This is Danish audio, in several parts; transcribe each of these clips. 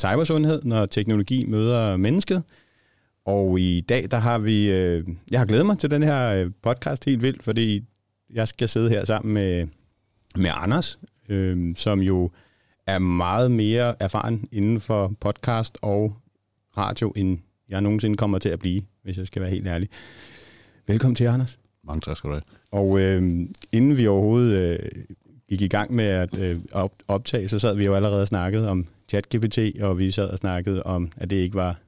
cybersundhed, når teknologi møder mennesket. Og i dag, der har vi... Øh, jeg har glædet mig til den her øh, podcast helt vildt, fordi jeg skal sidde her sammen med, med Anders, øh, som jo er meget mere erfaren inden for podcast og radio, end jeg nogensinde kommer til at blive, hvis jeg skal være helt ærlig. Velkommen til, Anders. Mange tak skal du have. Og øh, inden vi overhovedet øh, gik i gang med at øh, op, optage, så sad vi jo allerede og snakkede om ChatGPT, og vi sad og snakkede om, at det ikke var,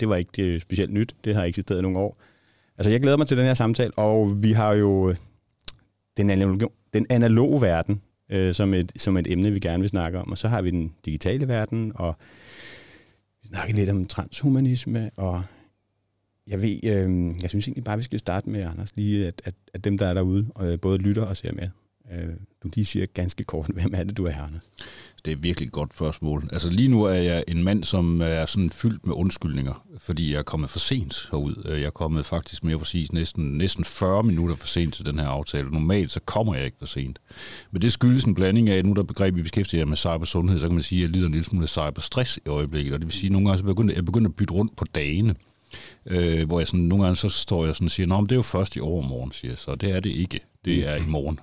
det var ikke det specielt nyt. Det har eksisteret i nogle år. Altså, jeg glæder mig til den her samtale, og vi har jo øh, den analoge, den analoge verden øh, som, et, som et emne, vi gerne vil snakke om, og så har vi den digitale verden, og vi snakker lidt om transhumanisme, og jeg ved, øh, jeg synes egentlig bare, vi skal starte med, Anders, lige at, at, at dem, der er derude, og øh, både lytter og ser med, øh, du lige siger ganske kort, hvem er det, du er, Anders? Det er virkelig et godt spørgsmål. Altså lige nu er jeg en mand, som er sådan fyldt med undskyldninger, fordi jeg er kommet for sent herud. Øh, jeg er kommet faktisk mere præcis næsten, næsten 40 minutter for sent til den her aftale. Normalt så kommer jeg ikke for sent. Men det skyldes en blanding af, nu der begreb, vi beskæftiger med cybersundhed, så kan man sige, at jeg lider en lille smule af cyberstress i øjeblikket. Og det vil sige, at nogle gange så begynder jeg begynder at bytte rundt på dagene. Øh, hvor jeg sådan, nogle gange så står jeg sådan og siger, at men det er jo først i overmorgen, siger jeg så. Det er det ikke. Det er i morgen.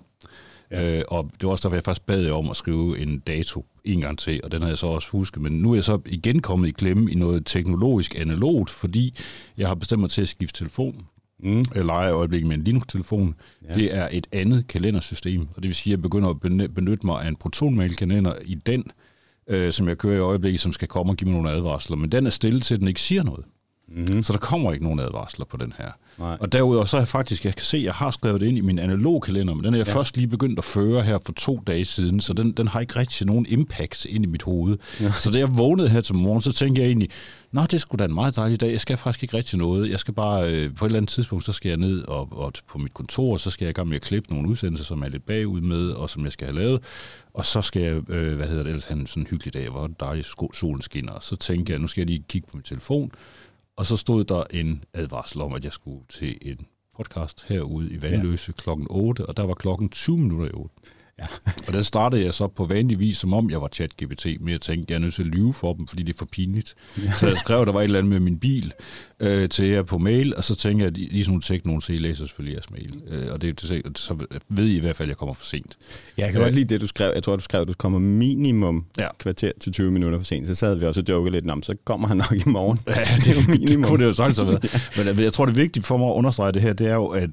Ja. Øh, og det var også derfor, jeg faktisk bad jer om at skrive en dato en gang til, og den har jeg så også husket. Men nu er jeg så igen kommet i klemme i noget teknologisk analogt, fordi jeg har bestemt mig til at skifte telefon. Mm. Jeg leger i øjeblikket med en Linux-telefon. Ja. Det er et andet kalendersystem, og det vil sige, at jeg begynder at benytte mig af en protonmail-kalender i den, øh, som jeg kører i øjeblikket, som skal komme og give mig nogle advarsler. Men den er stille til, at den ikke siger noget. Mm. Så der kommer ikke nogen advarsler på den her. Nej. Og derudover så er jeg faktisk, jeg kan se, jeg har skrevet det ind i min analog kalender, men den er jeg ja. først lige begyndt at føre her for to dage siden, så den, den har ikke rigtig nogen impact ind i mit hoved. Ja. Så da jeg vågnede her til morgen, så tænkte jeg egentlig, nå, det skulle da en meget dejlig dag, jeg skal faktisk ikke rigtig noget. Jeg skal bare, øh, på et eller andet tidspunkt, så skal jeg ned og, og på mit kontor, så skal jeg i gang med at klippe nogle udsendelser, som er lidt bagud med, og som jeg skal have lavet. Og så skal jeg, øh, hvad hedder det ellers, have en sådan hyggelig dag, hvor dejligt solen skinner. Og så tænker jeg, nu skal jeg lige kigge på min telefon, og så stod der en advarsel om, at jeg skulle til en podcast herude i Vandløse ja. klokken 8, og der var klokken 20 minutter i 8. Ja. og der startede jeg så på vanlig vis, som om jeg var chat-GPT, men jeg tænkte, jeg er nødt til at lyve for dem, fordi det er for pinligt. Ja. Så jeg skrev, der var et eller andet med min bil øh, til jer på mail, og så tænkte jeg, at lige sådan nogle teknologer, så I læser selvfølgelig jeres mail. Øh, og det, så ved I i hvert fald, at jeg kommer for sent. Ja, jeg kan godt lide det, du skrev. Jeg tror, du skrev, at du kommer minimum ja. kvarter til 20 minutter for sent. Så sad vi også og jokede lidt om, så kommer han nok i morgen. Ja, det, det, er jo minimum. det kunne det jo sagtens have været. Men øh, jeg tror, det vigtige for mig at understrege det her, det er jo, at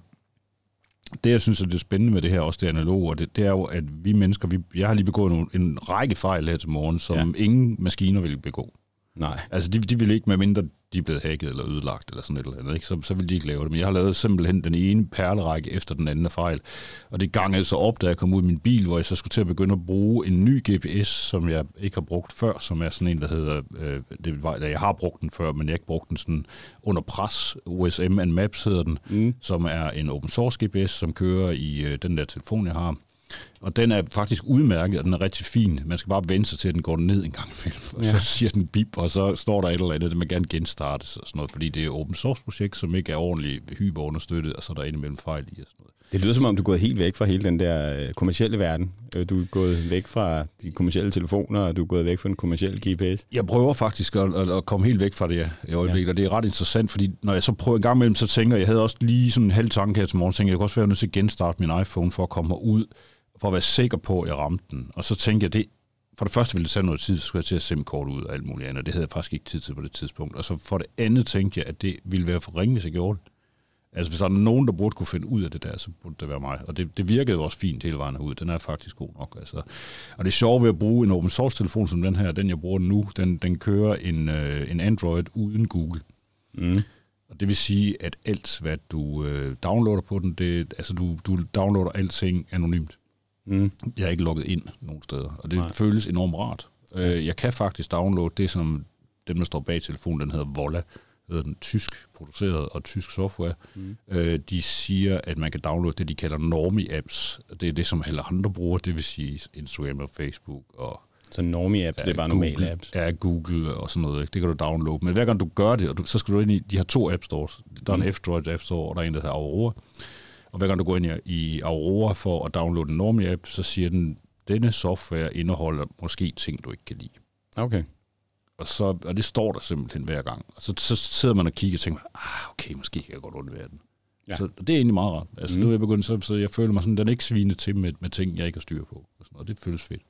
det, jeg synes er det spændende med det her, også det analoge, og det, det er jo, at vi mennesker, vi, jeg har lige begået en, en række fejl her til morgen, som ja. ingen maskiner vil begå. Nej. Altså, de, de vil ikke, medmindre de er blevet hacket eller ødelagt eller sådan et eller andet, ikke? Så, så vil de ikke lave det. Men jeg har lavet simpelthen den ene perlerække efter den anden fejl. Og det gangede så op, da jeg kom ud i min bil, hvor jeg så skulle til at begynde at bruge en ny GPS, som jeg ikke har brugt før, som er sådan en, der hedder, øh, det var, jeg har brugt den før, men jeg har ikke brugt den sådan under pres. OSM and Maps hedder den, mm. som er en open source GPS, som kører i øh, den der telefon, jeg har. Og den er faktisk udmærket, og den er rigtig fin. Man skal bare vente sig til, at den går ned en gang imellem. Og ja. så siger den bip, og så står der et eller andet, det man gerne genstartes og sådan noget, fordi det er et open source projekt, som ikke er ordentligt hyperunderstøttet, og så er der indimellem fejl i og sådan noget. Det lyder som om, du er gået helt væk fra hele den der øh, kommercielle verden. Øh, du er gået væk fra de kommercielle telefoner, og du er gået væk fra den kommercielle GPS. Jeg prøver faktisk at, at komme helt væk fra det i øjeblikket, ja. og det er ret interessant, fordi når jeg så prøver en gang imellem, så tænker jeg, jeg havde også lige sådan en halv tanke her til morgen, tænker jeg, jeg kan også være nødt til at genstarte min iPhone for at komme ud for at være sikker på, at jeg ramte den. Og så tænkte jeg, det, for det første ville det tage noget tid, så skulle jeg til at SIM-kort ud og alt muligt andet, det havde jeg faktisk ikke tid til på det tidspunkt. Og så for det andet tænkte jeg, at det ville være for ringe, hvis jeg gjorde det. Altså hvis der er nogen, der burde kunne finde ud af det der, så burde det være mig. Og det, det virkede også fint hele vejen ud. Den er faktisk god nok. Altså. Og det er sjovt ved at bruge en open source telefon som den her, den jeg bruger nu, den, den kører en, øh, en Android uden Google. Mm. Og det vil sige, at alt, hvad du øh, downloader på den, det, altså du, du downloader alting anonymt. Mm. Jeg er ikke logget ind nogen steder, og det Nej. føles enormt rart. Øh, jeg kan faktisk downloade det, som dem, der står bag telefonen, den hedder Volla, hedder den tysk produceret og tysk software. Mm. Øh, de siger, at man kan downloade det, de kalder normie-apps. Det er det, som alle andre bruger, det vil sige Instagram og Facebook og så normie apps, ja, det er bare Google, normale apps? Ja, Google og sådan noget. Det kan du downloade. Men hver gang du gør det, og du, så skal du ind i, de har to app stores. Der er mm. en F-Droid App Store, og der er en, der hedder Aurora. Og hver gang du går ind i Aurora for at downloade en Normie-app, så siger den, denne software indeholder måske ting, du ikke kan lide. Okay. Og, så, og det står der simpelthen hver gang. Og så, så sidder man og kigger og tænker, ah, okay, måske kan jeg godt undvære den. Ja. Så det er egentlig meget rart. Altså, mm. nu er jeg begyndt, så, så jeg føler mig sådan, den er ikke svinet til med, med ting, jeg ikke har styr på. Og, sådan, og det føles fedt.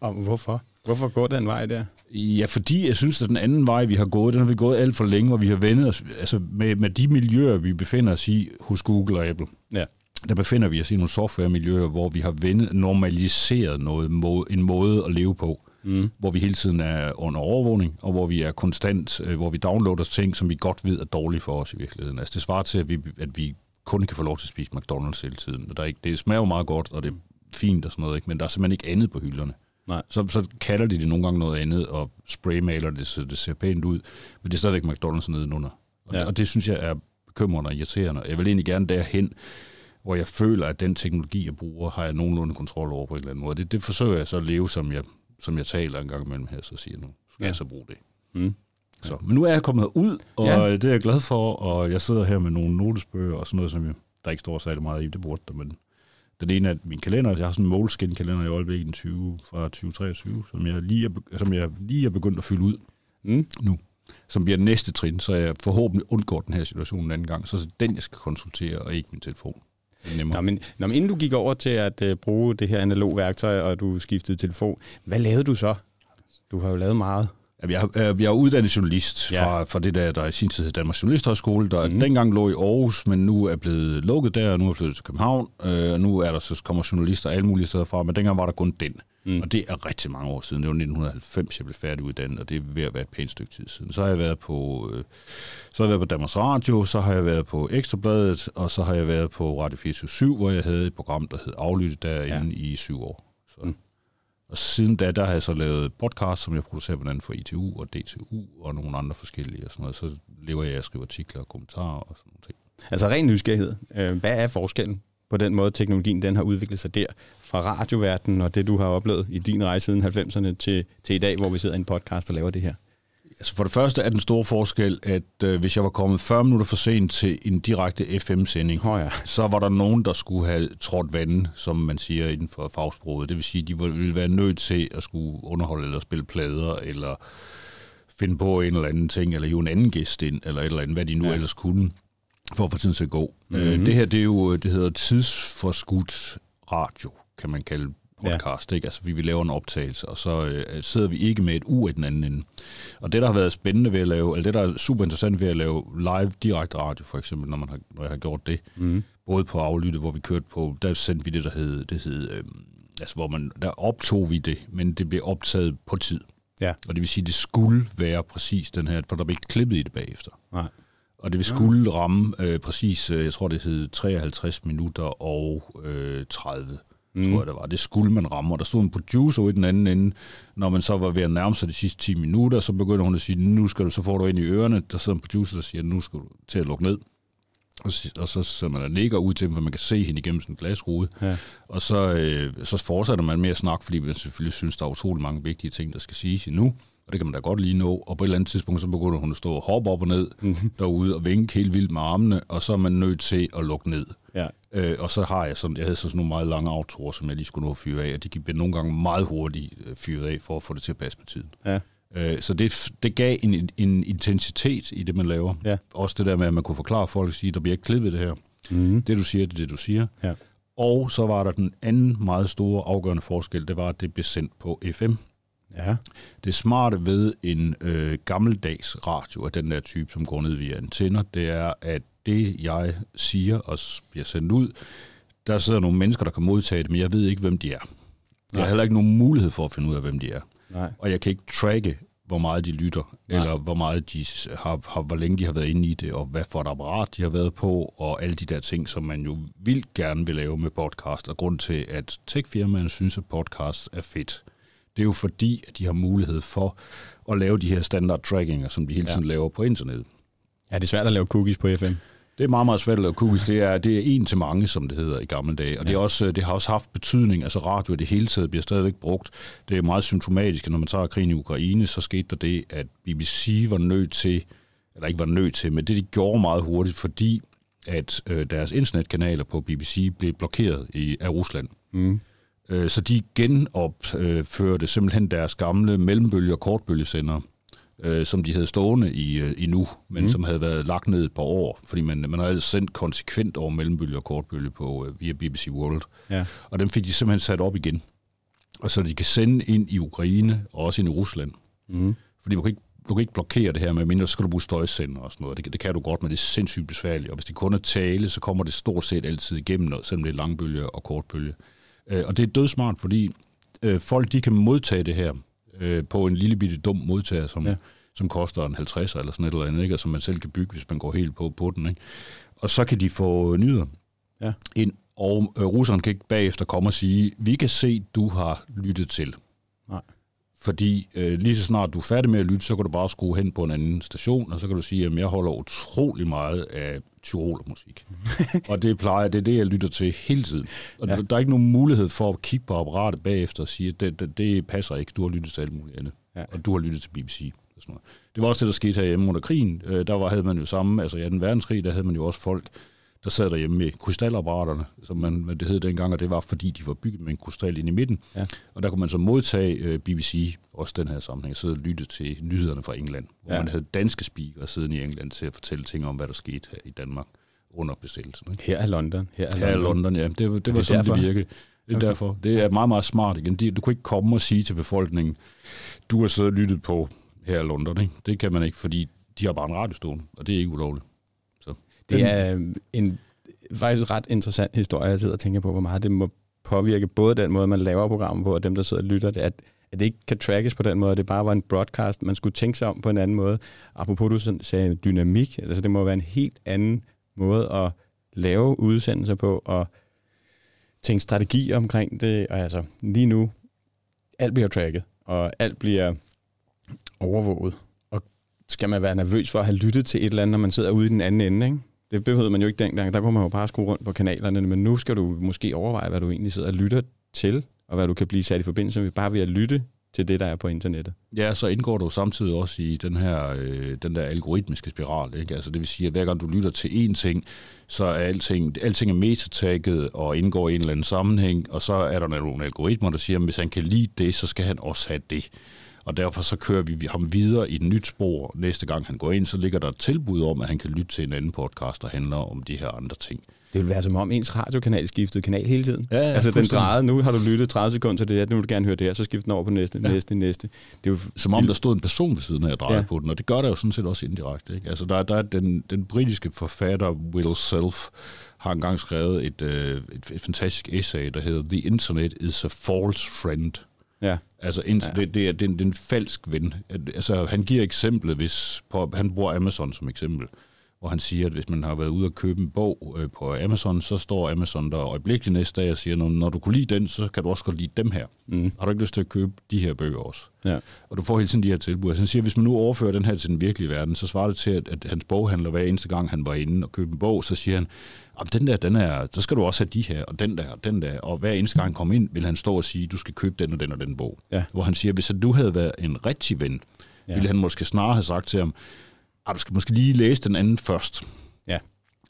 Og hvorfor? Hvorfor går den vej der? Ja, fordi jeg synes, at den anden vej, vi har gået, den har vi gået alt for længe, hvor vi har vendet os, altså med, med de miljøer, vi befinder os i hos Google og Apple. Ja. Der befinder vi os i nogle softwaremiljøer, hvor vi har vendet, normaliseret noget, en måde at leve på mm. hvor vi hele tiden er under overvågning, og hvor vi er konstant, øh, hvor vi downloader ting, som vi godt ved er dårlige for os i virkeligheden. Altså det svarer til, at vi, at vi kun kan få lov til at spise McDonald's hele tiden. Og der er ikke, det smager jo meget godt, og det er fint og sådan noget, ikke? men der er simpelthen ikke andet på hylderne. Nej. Så, så kalder de det nogle gange noget andet, og spraymaler det, så det ser pænt ud, men det er stadigvæk McDonald's nedenunder. Og, ja. og det synes jeg er bekymrende og irriterende. Jeg vil egentlig gerne derhen, hvor jeg føler, at den teknologi, jeg bruger, har jeg nogenlunde kontrol over på en eller anden måde. Det, det forsøger jeg så at leve, som jeg som jeg taler en gang imellem her, så siger jeg, nu skal ja. jeg så bruge det. Mm. Så, men nu er jeg kommet ud, og ja. det er jeg glad for, og jeg sidder her med nogle notesbøger og sådan noget, som jeg, der ikke står særlig meget i, det burde der, men den ene af min kalender, jeg har sådan en Moleskine-kalender i øjeblikket 20, fra 2023, som jeg, lige er, som jeg lige er begyndt at fylde ud mm. nu, som bliver næste trin, så jeg forhåbentlig undgår den her situation en anden gang, så er den, jeg skal konsultere, og ikke min telefon. Nå, men, nå, men inden du gik over til at uh, bruge det her analog værktøj, og du skiftede telefon, hvad lavede du så? Du har jo lavet meget. Jeg, er, jeg er uddannet journalist ja. fra, fra det der, der i sin tid hed Danmarks Journalisthøjskole, der mm. dengang lå i Aarhus, men nu er blevet lukket der, og nu er flyttet til København, øh, og nu er der så kommer journalister alle mulige steder fra, men dengang var der kun den. Mm. Og det er rigtig mange år siden. Det var 1990, jeg blev færdig uddannet, og det er ved at være et pænt stykke tid siden. Så har jeg været på, øh, så har jeg været på Danmarks Radio, så har jeg været på Ekstrabladet, og så har jeg været på Radio 24 hvor jeg havde et program, der hed Aflyttet derinde ja. i syv år. Så. Mm. Og siden da, der har jeg så lavet podcast, som jeg producerer blandt andet for ITU og DTU og nogle andre forskellige og sådan noget. Så lever jeg at skrive artikler og kommentarer og sådan noget. Altså ren nysgerrighed. Øh, hvad er forskellen på den måde, teknologien den har udviklet sig der, fra radioverdenen og det, du har oplevet i din rejse siden 90'erne til, til i dag, hvor vi sidder i en podcast og laver det her? Altså for det første er den store forskel, at øh, hvis jeg var kommet 40 minutter for sent til en direkte FM-sending, oh ja. så var der nogen, der skulle have trådt vand, som man siger inden for fagsproget. Det vil sige, at de ville være nødt til at skulle underholde eller spille plader, eller finde på en eller anden ting, eller hive en anden gæst ind, eller et eller andet, hvad de nu ja. ellers kunne, for at få tiden til at gå. Mm-hmm. Det her, det er jo, det hedder tidsforskudt radio, kan man kalde podcast. Ja. Ikke? Altså, vi, vi laver en optagelse, og så øh, sidder vi ikke med et u i den anden ende. Og det, der har været spændende ved at lave, eller det, der er super interessant ved at lave live direkte radio, for eksempel, når, man har, når jeg har gjort det, mm. både på aflytte, hvor vi kørte på, der sendte vi det, der hed, det hed øh, altså, hvor man, der optog vi det, men det blev optaget på tid. Ja. Og det vil sige, at det skulle være præcis den her, for der blev ikke klippet i det bagefter. Nej. Og det vil skulle ramme øh, præcis, øh, jeg tror det hed 53 minutter og øh, 30 mm. tror jeg det var. Det skulle man ramme, og der stod en producer i den anden ende. Når man så var ved at nærme sig de sidste 10 minutter, så begynder hun at sige, nu skal du, så får du ind i ørerne. Der sidder en producer, der siger, nu skal du til at lukke ned. Og, og så sidder man og nikker ud til dem, for man kan se hende igennem sådan en glasrude. Ja. Og så, øh, så fortsætter man med at snakke, fordi man selvfølgelig synes, der er utrolig mange vigtige ting, der skal siges endnu. Og det kan man da godt lige nå. Og på et eller andet tidspunkt, så begynder hun at stå og hoppe op og ned mm-hmm. derude og vinke helt vildt med armene, og så er man nødt til at lukke ned. Øh, og så har jeg sådan, jeg havde sådan nogle meget lange autorer, som jeg lige skulle nå at fyre af, og de bliver nogle gange meget hurtigt øh, fyret af, for at få det til at passe med tiden. Ja. Øh, så det, det gav en, en intensitet i det, man laver. Ja. Også det der med, at man kunne forklare folk og sige, der bliver ikke klippet det her. Mm. Det du siger, det er det, du siger. Ja. Og så var der den anden meget store afgørende forskel, det var, at det blev sendt på FM. Ja. Det smarte ved en øh, gammeldags radio af den der type, som går ned via antenner, det er, at det, jeg siger og bliver sendt ud, der sidder nogle mennesker, der kan modtage det, men jeg ved ikke, hvem de er. Jeg har heller ikke nogen mulighed for at finde ud af, hvem de er. Nej. Og jeg kan ikke tracke, hvor meget de lytter, Nej. eller hvor meget de har, har, hvor længe de har været inde i det, og hvad for et apparat de har været på, og alle de der ting, som man jo vildt gerne vil lave med podcast. Og grund til, at tech-firmaerne synes, at podcast er fedt, det er jo fordi, at de har mulighed for at lave de her standard trackinger, som de hele tiden ja. laver på internettet. Ja, det er svært at lave cookies på FM. Det er meget, meget svært at lave cookies. Det er, det er en til mange, som det hedder i gamle dage. Og ja. det, er også, det har også haft betydning. Altså radio i det hele taget bliver stadigvæk brugt. Det er meget symptomatisk, når man tager krigen i Ukraine, så skete der det, at BBC var nødt til, eller ikke var nødt til, men det de gjorde meget hurtigt, fordi at øh, deres internetkanaler på BBC blev blokeret i, af Rusland. Mm. Øh, så de genopførte simpelthen deres gamle mellembølge- og kortbølgesender øh, som de havde stående i, øh, i nu, men mm. som havde været lagt ned et par år, fordi man, man havde sendt konsekvent over mellembølge og kortbølge på, øh, via BBC World. Ja. Og dem fik de simpelthen sat op igen. Og så de kan sende ind i Ukraine og også ind i Rusland. Mm. Fordi man kan ikke du kan ikke blokere det her med mindre, så skal du bruge støjsender og sådan noget. Det, det kan du godt, men det er sindssygt besværligt. Og hvis det kun er tale, så kommer det stort set altid igennem noget, selvom det er langbølge og kortbølge. Øh, og det er dødsmart, fordi øh, folk de kan modtage det her øh, på en lille bitte dum modtager, som, ja. som koster en 50 eller sådan et eller andet, ikke? og som man selv kan bygge, hvis man går helt på, på den. Ikke? Og så kan de få nyder ja. ind, og øh, russerne kan ikke bagefter komme og sige, vi kan se, du har lyttet til. Nej. Fordi øh, lige så snart du er færdig med at lytte, så kan du bare skrue hen på en anden station, og så kan du sige, at jeg holder utrolig meget af tyrolermusik. og det plejer, det er det, jeg lytter til hele tiden. Og ja. der, er ikke nogen mulighed for at kigge på apparatet bagefter og sige, at det, det, det passer ikke, du har lyttet til alt muligt andet. Ja. Og du har lyttet til BBC. Og sådan noget. Det var også det, der skete herhjemme under krigen. Øh, der var, havde man jo samme, altså i 2. verdenskrig, der havde man jo også folk, der sad derhjemme med krystalapparaterne, som man, det hed dengang, og det var fordi, de var bygget med en krystal ind i midten. Ja. Og der kunne man så modtage øh, BBC, også den her sammenhæng, sidde og lytte til nyhederne fra England, hvor ja. man havde danske speakere siden i England til at fortælle ting om, hvad der skete her i Danmark under besættelsen. Ikke? Her er London. Her er London, her er London ja. Det, det var det sådan, derfor? det virkede. Det er okay. derfor. Det er meget, meget smart igen. Du kunne ikke komme og sige til befolkningen, du har siddet og lyttet på her i London. Ikke? Det kan man ikke, fordi de har bare en radiostol, og det er ikke ulovligt. Det er øh, en faktisk ret interessant historie, jeg sidder og tænker på, hvor meget det må påvirke både den måde, man laver programmer på, og dem, der sidder og lytter det, at, at det ikke kan trackes på den måde, det bare var en broadcast. Man skulle tænke sig om på en anden måde. Apropos, du sagde dynamik, altså det må være en helt anden måde at lave udsendelser på, og tænke strategi omkring det. Og altså, lige nu, alt bliver tracket, og alt bliver overvåget. Og skal man være nervøs for at have lyttet til et eller andet, når man sidder ude i den anden ende, ikke? Det behøvede man jo ikke dengang. Der kunne man jo bare skrue rundt på kanalerne, men nu skal du måske overveje, hvad du egentlig sidder og lytter til, og hvad du kan blive sat i forbindelse med, bare ved at lytte til det, der er på internettet. Ja, så indgår du samtidig også i den her øh, den der algoritmiske spiral. Ikke? Altså, det vil sige, at hver gang du lytter til én ting, så er alting, alting er metatagget og indgår i en eller anden sammenhæng, og så er der nogle algoritmer, der siger, at hvis han kan lide det, så skal han også have det og derfor så kører vi ham videre i et nyt spor. Næste gang han går ind, så ligger der et tilbud om, at han kan lytte til en anden podcast, der handler om de her andre ting. Det vil være som om ens radiokanal skiftede kanal hele tiden. Ja, ja, altså den drejede, nu har du lyttet 30 sekunder til det, nu vil du gerne høre det her, så skifter den over på næste, ja. næste, næste. Det er jo som om der stod en person ved siden af at dreje ja. på den, og det gør der jo sådan set også indirekte. Ikke? Altså der, der er den, den britiske forfatter Will Self, har engang skrevet et, øh, et, et fantastisk essay, der hedder The Internet is a false friend. Ja. Altså, ja. det, det, er, det, er, det er en falsk ven. Altså, han giver eksemplet, hvis på, han bruger Amazon som eksempel, hvor han siger, at hvis man har været ude og købe en bog øh, på Amazon, så står Amazon der øjeblikkeligt næste dag og siger, når, når du kunne lide den, så kan du også godt lide dem her. Mm. Har du ikke lyst til at købe de her bøger også? Ja. Og du får hele tiden de her tilbud. Så han siger, at hvis man nu overfører den her til den virkelige verden, så svarer det til, at, at hans boghandler hver eneste gang, han var inde og købte en bog, så siger han, at den der, den er, så skal du også have de her, og den der, og den der. Og hver eneste gang han kommer ind, vil han stå og sige, du skal købe den og den og den bog. Ja. Hvor han siger, hvis du havde været en rigtig ven, ja. ville han måske snarere have sagt til ham, at du skal måske lige læse den anden først. Ja.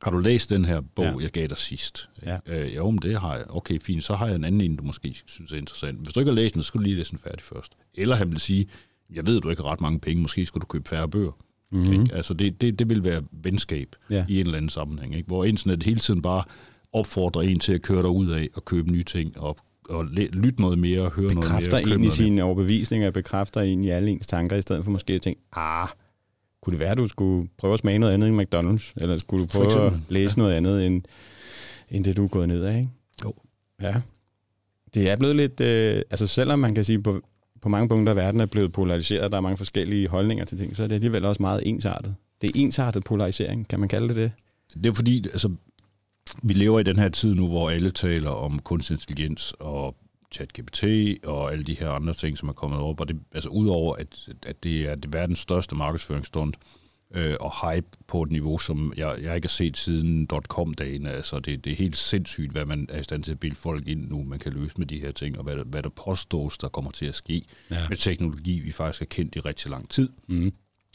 Har du læst den her bog, ja. jeg gav dig sidst? Ja. Øh, jo, men det har jeg. Okay, fint. Så har jeg en anden en, du måske synes er interessant. Hvis du ikke har læst den, så skal du lige læse den færdig først. Eller han vil sige, jeg ved, du ikke har ret mange penge. Måske skulle du købe færre bøger. Mm-hmm. Ikke? Altså det, det, det vil være venskab ja. i en eller anden sammenhæng, ikke? hvor internet hele tiden bare opfordrer en til at køre dig ud af og købe nye ting og, og lytte noget mere og høre bekræfter noget mere. Bekræfter en i sine overbevisninger, bekræfter en i alle ens tanker, i stedet for måske at tænke, ah, kunne det være, at du skulle prøve at smage noget andet end McDonald's? Eller skulle du prøve at læse ja. noget andet end, end det, du er gået ned af? Ikke? Jo. Ja. Det er blevet lidt... Øh, altså selvom man kan sige, på, på mange punkter, verden er blevet polariseret, der er mange forskellige holdninger til ting, så er det alligevel også meget ensartet. Det er ensartet polarisering, kan man kalde det det? Det er fordi, altså, vi lever i den her tid nu, hvor alle taler om kunstig intelligens og ChatGPT og alle de her andre ting, som er kommet op. Og det, altså udover, at, at det er det verdens største markedsføringsstund, øh, og hype på et niveau, som jeg, jeg ikke har set siden dot-com-dagen. Altså, det, det er helt sindssygt, hvad man er i stand til at bilde folk ind nu, man kan løse med de her ting, og hvad der, hvad der påstås, der kommer til at ske ja. med teknologi, vi faktisk har kendt i rigtig lang tid. Mm.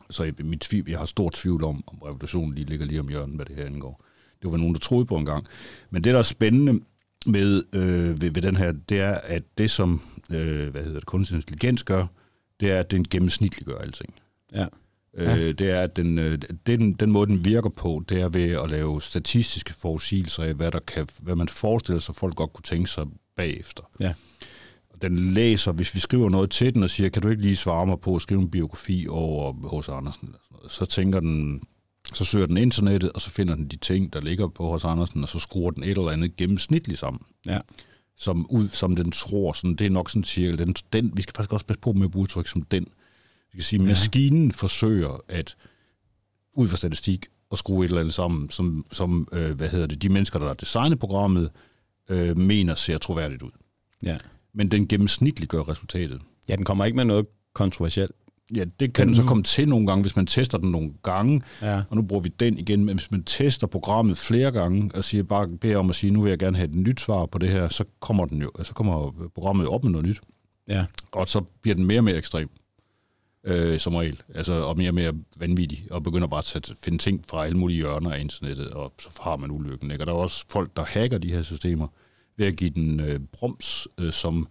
Så jeg, mit tvivl, jeg har stor tvivl om, om revolutionen lige ligger lige om hjørnet, hvad det her indgår. Det var nogen, der troede på en gang. Men det, der er spændende med øh, ved, ved den her, det er, at det, som øh, hvad hedder det, kunstig intelligens gør, det er, at den gennemsnitliggør alting. Ja. Øh, det er, at den, øh, den, den måde, den virker på, det er ved at lave statistiske forudsigelser af, hvad, der kan, hvad man forestiller sig, folk godt kunne tænke sig bagefter. Ja. Den læser, hvis vi skriver noget til den og siger, kan du ikke lige svare mig på at skrive en biografi over H.C. Andersen, eller sådan noget, så tænker den, så søger den internettet, og så finder den de ting, der ligger på H.C. Andersen, og så skruer den et eller andet gennemsnitligt sammen Ja. som, ud, som den tror, sådan, det er nok sådan cirka, den, den, vi skal faktisk også passe på med at bruge udtryk som den. Vi kan sige, Ja. maskinen forsøger at, ud fra statistik, at skrue et eller andet sammen, som, som øh, hvad hedder det, de mennesker, der har designet programmet, øh, mener ser troværdigt ud. Ja. Men den gennemsnitligt gør resultatet. ja, den kommer ikke med noget kontroversielt. Ja, det kan den så komme til nogle gange, hvis man tester den nogle gange, Ja. og nu bruger vi den igen, men hvis man tester programmet flere gange, og siger bare beder om at sige, nu vil jeg gerne have et nyt svar på det her, så kommer, den jo, så kommer programmet jo op med noget nyt. Ja. Og så bliver den mere og mere ekstrem, øh, som regel. Altså, og mere og mere vanvittig, og begynder bare at finde ting fra alle mulige hjørner af internettet, og så har man ulykken. Ikke? Og der er også folk, der hacker de her systemer, ved at give den øh, broms, øh, som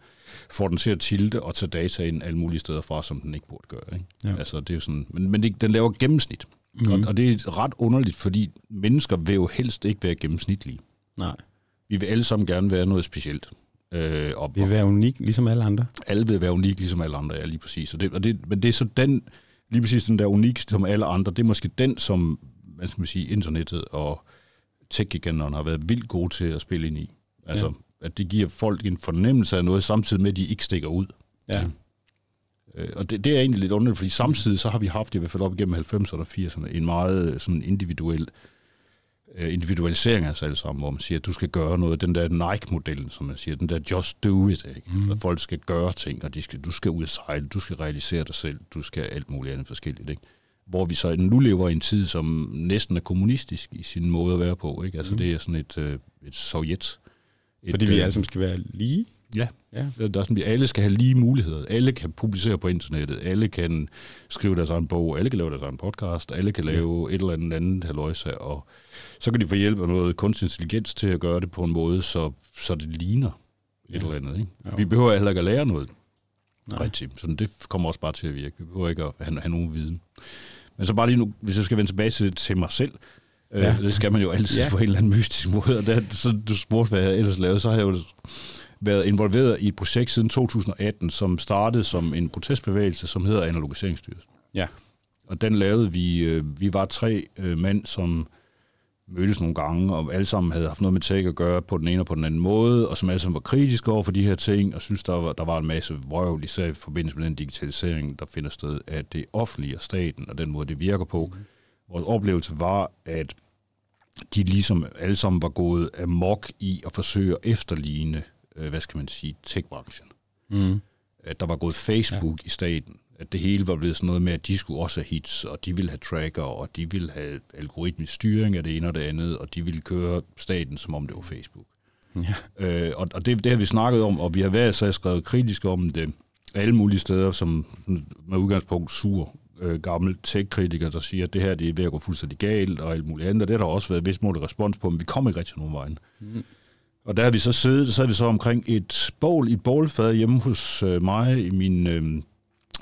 får den til at tilte og tage data ind alle mulige steder fra, som den ikke burde gøre. Ikke? Ja. Altså, det er sådan, men men det, den laver gennemsnit. Mm. Og, og det er ret underligt, fordi mennesker vil jo helst ikke være gennemsnitlige. Nej. Vi vil alle sammen gerne være noget specielt. Øh, og, Vi vil være unik, ligesom alle andre. alle vil være unik, ligesom alle andre er lige præcis. Og det, og det, men det er så den, lige præcis den der unik som alle andre, det er måske den, som hvad skal man sige, internettet og tech har været vildt gode til at spille ind i. Altså, ja. At det giver folk en fornemmelse af noget, samtidig med, at de ikke stikker ud. Ja. Øh, og det, det er egentlig lidt underligt, fordi samtidig så har vi haft, i hvert fald op igennem 90'erne og 80'erne, en meget sådan individuel øh, individualisering af os alle sammen, hvor man siger, at du skal gøre noget. Den der Nike-modellen, som man siger, den der just do it. Ikke? Mm. Så folk skal gøre ting, og de skal, du skal ud og sejle, du skal realisere dig selv, du skal alt muligt andet forskelligt. Ikke? Hvor vi så nu lever i en tid, som næsten er kommunistisk i sin måde at være på. Ikke? Altså mm. det er sådan et, øh, et sovjet. Et, Fordi vi øh, alle sammen skal være lige. Ja, Ja. der er sådan, at alle skal have lige muligheder. Alle kan publicere på internettet. Alle kan skrive deres egen bog. Alle kan lave deres egen podcast. Alle kan lave ja. et eller andet andet haløjsa. Og så kan de få hjælp af noget kunstig intelligens til at gøre det på en måde, så, så det ligner et Ja. eller andet. Ikke? Vi behøver heller ikke at lære noget. Nej. Rigtigt. Så det kommer også bare til at virke. Vi behøver ikke at have, have nogen viden. Men så bare lige nu, hvis jeg skal vende tilbage til, til mig selv, ja. Øh, det skal man jo altid ja. På en eller anden mystisk måde, og der, så du spurgte, hvad jeg ellers lavede, så har jeg jo været involveret i et projekt siden 2018, som startede som en protestbevægelse, som hedder Analogiseringsstyrelsen. Ja. Og den lavede vi, øh, vi var tre øh, mænd, som mødtes nogle gange, og alle sammen havde haft noget med tech at gøre på den ene og på den anden måde, og som alle sammen var kritiske over for de her ting, og synes der var, der var en masse vrøvl, især i forbindelse med den digitalisering, der finder sted af det offentlige og staten, og den måde, det virker på. Mm. Vores oplevelse var, at de ligesom alle sammen var gået amok i at forsøge at efterligne, øh, hvad skal man sige, tech-branchen Mm. at der var gået Facebook ja. i staten. At det hele var blevet sådan noget med, at de skulle også have hits, og de ville have tracker, og de ville have algoritmisk styring af det ene og det andet, og de ville køre staten, som om det var Facebook. Ja. Øh, og og det, det har vi snakket om, og vi har været så skrevet kritisk om det alle mulige steder, som med udgangspunkt sur øh, gammel tech-kritiker, der siger, at det her det er ved at gå fuldstændig galt, og alt muligt andet. Og det har der også været vist mål respons på, men vi kommer ikke rigtig nogen vejen. Mm. Og der har vi så siddet, så er vi så omkring et bål, et bålfad hjemme hos øh, mig i min, øh,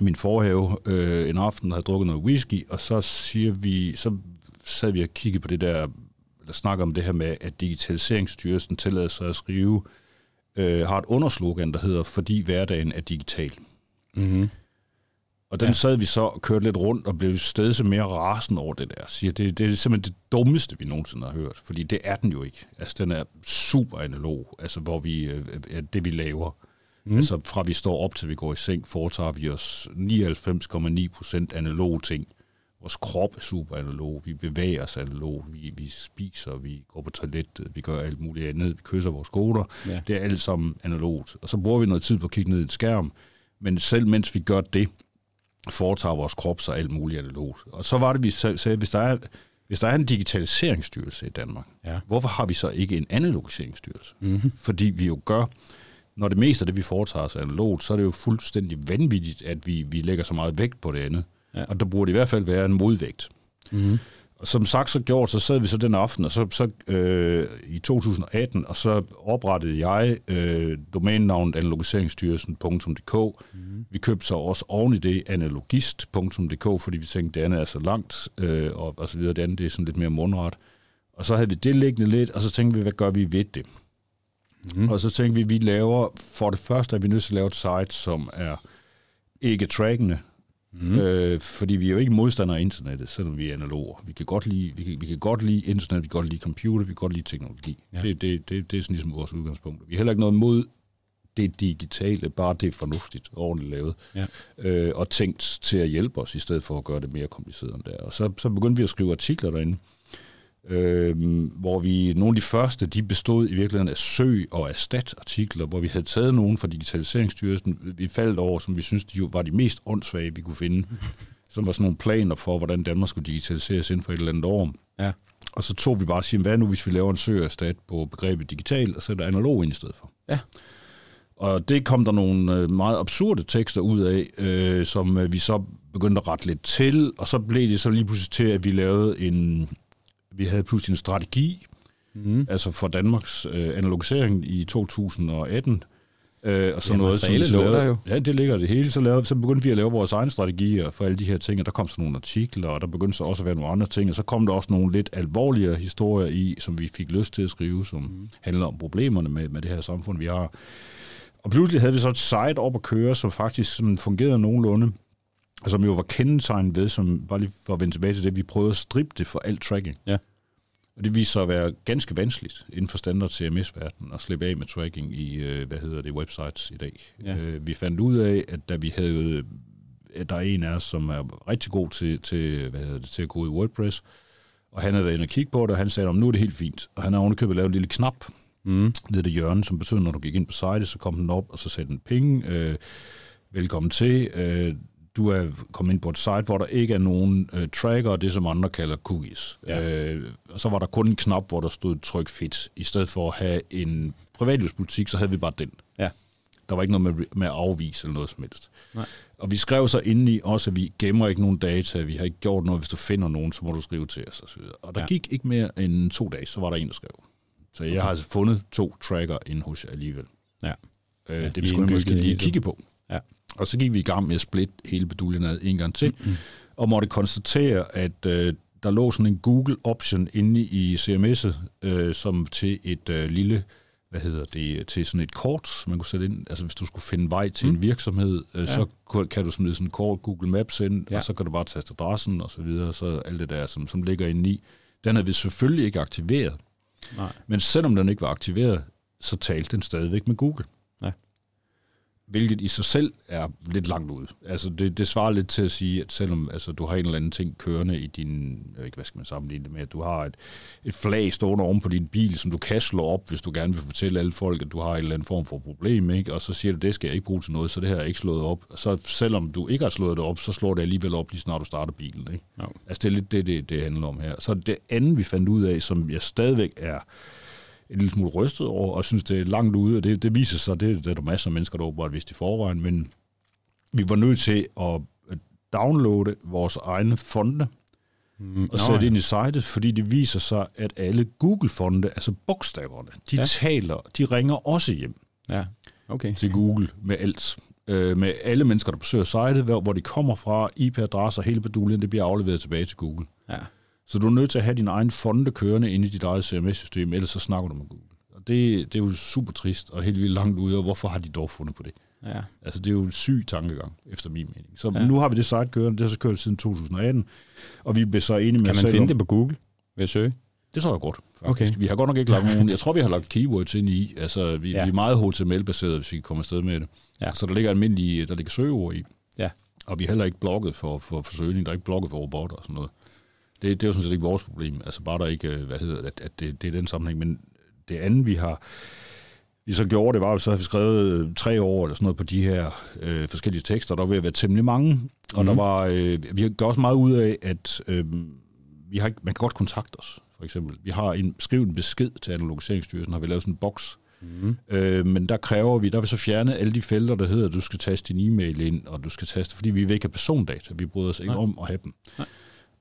min forhave øh, en aften, og havde drukket noget whisky, og så siger vi, så sad vi og kiggede på det der, eller snakker om det her med, at Digitaliseringsstyrelsen tillader sig at skrive, øh, har et underslogan, der hedder, fordi hverdagen er digital. Mm-hmm. Og den ja. sad vi så og kørte lidt rundt og blev stadig så mere rasende over det der. Siger, det, det er simpelthen det dummeste, vi nogensinde har hørt. Fordi det er den jo ikke. Altså, den er super analog, altså, hvor vi, øh, det vi laver. Mm. Altså, fra vi står op til vi går i seng, foretager vi os 99,9 procent analog ting. Vores krop er super analog. Vi bevæger os analog. Vi, vi spiser, vi går på toilettet, vi gør alt muligt andet. Vi kysser vores goder. Ja. Det er alt sammen analogt. Og så bruger vi noget tid på at kigge ned i en skærm. Men selv mens vi gør det, foretager vores krop sig alt muligt analogt. Og så var det, vi sag- sagde, hvis der er, hvis der er en digitaliseringsstyrelse i Danmark, Ja. hvorfor har vi så ikke en analogiseringsstyrelse? Mm-hmm. Fordi vi jo gør, når det meste af det, vi foretager os analogt, så er det jo fuldstændig vanvittigt, at vi, vi lægger så meget vægt på det andet. Ja. Og der burde i hvert fald være en modvægt. Mm-hmm. Som sagt så gjort, så sad vi så den aften, og så, så øh, i 2018, og så oprettede jeg øh, domænenavnet analogiseringsstyrelsen.dk. Mm. Vi købte så også oven i det analogist.dk, fordi vi tænkte, det andet er så langt, øh, og, og så videre. Det andet det er sådan lidt mere mundret. Og så havde vi det liggende lidt, og så tænkte vi, hvad gør vi ved det? Mm. Og så tænkte vi, vi laver, for det første er vi nødt til at lave et site, som er ikke trackende, Mm. Øh, fordi vi er jo ikke modstandere af internettet, selvom vi er analoger. Vi kan godt lide, vi kan, vi kan godt lide internet, vi kan godt lide computer, vi kan godt lide teknologi. Ja. Det, det, det, det er sådan ligesom vores udgangspunkt. Vi har heller ikke noget mod det digitale, bare det er fornuftigt, ordentligt lavet, ja. øh, og tænkt til at hjælpe os, i stedet for at gøre det mere kompliceret end det Og så, så begyndte vi at skrive artikler derinde, øh, hvor vi, nogle af de første, de bestod i virkeligheden af søg- og erstat-artikler, hvor vi havde taget nogen fra Digitaliseringsstyrelsen, vi faldt over, som vi synes, de jo var de mest åndssvage, vi kunne finde, som var sådan nogle planer for, hvordan Danmark skulle digitaliseres inden for et eller andet år. Ja. Og så tog vi bare og siger, hvad nu, hvis vi laver en søg- og erstat på begrebet digital, og sætter analog ind i stedet for. Ja. Og det kom der nogle øh, meget absurde tekster ud af, øh, som øh, vi så begyndte at rette lidt til, og så blev det så lige pludselig til, at vi lavede en, vi havde pludselig en strategi, mm. altså for Danmarks øh, analogisering i 2018, Øh, og så noget, som vi lavede, jo. Ja, det ligger det hele. Så, lavede, så begyndte vi at lave vores egne strategier for alle de her ting, og der kom så nogle artikler, og der begyndte så også at være nogle andre ting, og så kom der også nogle lidt alvorligere historier i, som vi fik lyst til at skrive, som mm. handler om problemerne med, med det her samfund, vi har. Og pludselig havde vi så et site op at køre, som faktisk sådan fungerede nogenlunde, som jo var kendetegnet ved, som bare lige for at vende tilbage til det, vi prøvede at strippe det for alt tracking. Ja. Og det viser sig at være ganske vanskeligt inden for standard CMS-verdenen at slippe af med tracking i, øh, hvad hedder det, websites i dag. Ja. Øh, vi fandt ud af, at da vi havde, at der er en af os, som er rigtig god til, til, hvad hedder det, til at gå i WordPress, og han havde været inde og kigge på det, og han sagde, at nu er det helt fint. Og han har ovenikøbet lavet en lille knap mm. nede det hjørne, som betyder, at når du gik ind på site, så kom den op, og så sagde den ping, øh, velkommen til, øh, du er kommet ind på et site, hvor der ikke er nogen øh, tracker, det som andre kalder cookies. Ja. Øh, og så var der kun en knap, hvor der stod tryk fit. I stedet for at have en privatlivspolitik, så havde vi bare den. Ja. Der var ikke noget med, med at afvise eller noget som helst. Nej. Og vi skrev så indeni også, at vi gemmer ikke nogen data, vi har ikke gjort noget, hvis du finder nogen, så må du skrive til os. Videre. og der ja. gik ikke mere end to dage, så var der en, der skrev. Så jeg okay. har altså fundet to tracker inde hos jer alligevel. Ja. Øh, ja, det vi skulle måske lige kigge på. Ja. Og så gik vi i gang med at splitte hele beduljen ad en gang til, mm-hmm. og måtte konstatere, at øh, der lå sådan en Google option inde i CMS'et, øh, som til et øh, lille, hvad hedder det, til sådan et kort, man kunne sætte ind, altså hvis du skulle finde vej til mm. en virksomhed, øh, ja. så kan du smide sådan et kort Google Maps ind, ja. og så kan du bare taste adressen og så videre, så alt det der, som, som ligger inde i. Den havde vi selvfølgelig ikke aktiveret. Nej. Men selvom den ikke var aktiveret, så talte den stadigvæk med Google hvilket i sig selv er lidt langt ud. Altså det, det svarer lidt til at sige, at selvom altså, du har en eller anden ting kørende i din, jeg ved ikke, hvad skal man sammenligne det med, at du har et, et flag stående oven på din bil, som du kan slå op, hvis du gerne vil fortælle alle folk, at du har en eller anden form for problem, ikke? og så siger du, det skal jeg ikke bruge til noget, så det her er ikke slået op. Så selvom du ikke har slået det op, så slår det alligevel op, lige snart du starter bilen. Ikke? Ja. Altså det er lidt det, det, det handler om her. Så det andet, vi fandt ud af, som jeg stadigvæk er en lille smule rystet over, og synes, det er langt ude, og det, det viser sig, det, det er der masser af mennesker, der åbenbart vidste i forvejen, men vi var nødt til at downloade vores egne fonde, mm, og sætte ind i sitet, fordi det viser sig, at alle Google-fonde, altså bogstaverne, de ja. taler, de ringer også hjem ja. okay. til Google med alt. Øh, med alle mennesker, der besøger sitet, hvor, hvor de kommer fra, IP-adresser, hele beduljen, det bliver afleveret tilbage til Google. Ja. Så du er nødt til at have din egen fonde kørende inde i dit eget CMS-system, ellers så snakker du med Google. Og det, det er jo super trist og helt vildt langt ude, og hvorfor har de dog fundet på det? Ja. Altså, det er jo en syg tankegang, efter min mening. Så ja. nu har vi det site kørende, det har så kørt siden 2018, og vi bliver så enige med Kan man finde om, det på Google ved at søge? Det tror jeg godt, faktisk. Okay. Vi har godt nok ikke lagt nogen... Jeg tror, vi har lagt keywords ind i. Altså, vi, ja. vi er meget HTML-baseret, hvis vi kan komme afsted med det. Ja. Så der ligger almindelige... Der ligger søgeord i. Ja. Og vi er heller ikke blogget for, for, for søgning. Der er ikke blogget for robotter og sådan noget. Det, det er jo sådan set ikke vores problem. Altså bare der ikke, øh, hvad hedder det, at det, det er den sammenhæng. Men det andet, vi har vi så gjorde, det var, at så har vi skrevet øh, tre år eller sådan noget på de her øh, forskellige tekster. Der var ved at være temmelig mange. Og mm. der mhm. var, øh, vi gør også meget ud af, at øh, vi har, man kan godt kontakte os, for eksempel. Vi har en, skrevet en besked til Analogiseringsstyrelsen, har vi lavet sådan en boks, Mm. Øh, men der kræver vi, der vil så fjerne alle de felter, der hedder, at du skal taste din e-mail ind, og du skal taste, fordi vi vil ikke have persondata. Vi bryder os ikke Nej. om at have dem. Nej.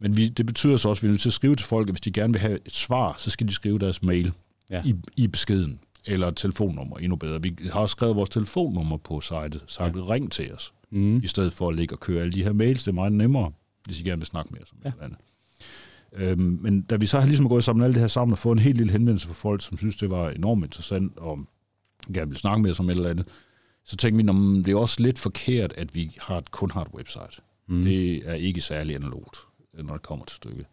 Men vi, det betyder så også, at vi er nødt til at skrive til folk, at hvis de gerne vil have et svar, så skal de skrive deres mail ja. i, i beskeden, eller et telefonnummer, endnu bedre. Vi har også skrevet vores telefonnummer på sitet, så ja. ring til os, mm. i stedet for at ligge og køre alle de her mails. Det er meget nemmere, hvis I gerne vil snakke med os om ja. andet. Øhm, men da vi så har ligesom gået sammen alt det her sammen og fået en helt lille henvendelse fra folk, som synes, det var enormt interessant, og gerne vil snakke med os om et eller andet, så tænkte vi, at det er også lidt forkert, at vi har, kun har et website. Mm. Det er ikke særlig analogt, når det kommer til stykket.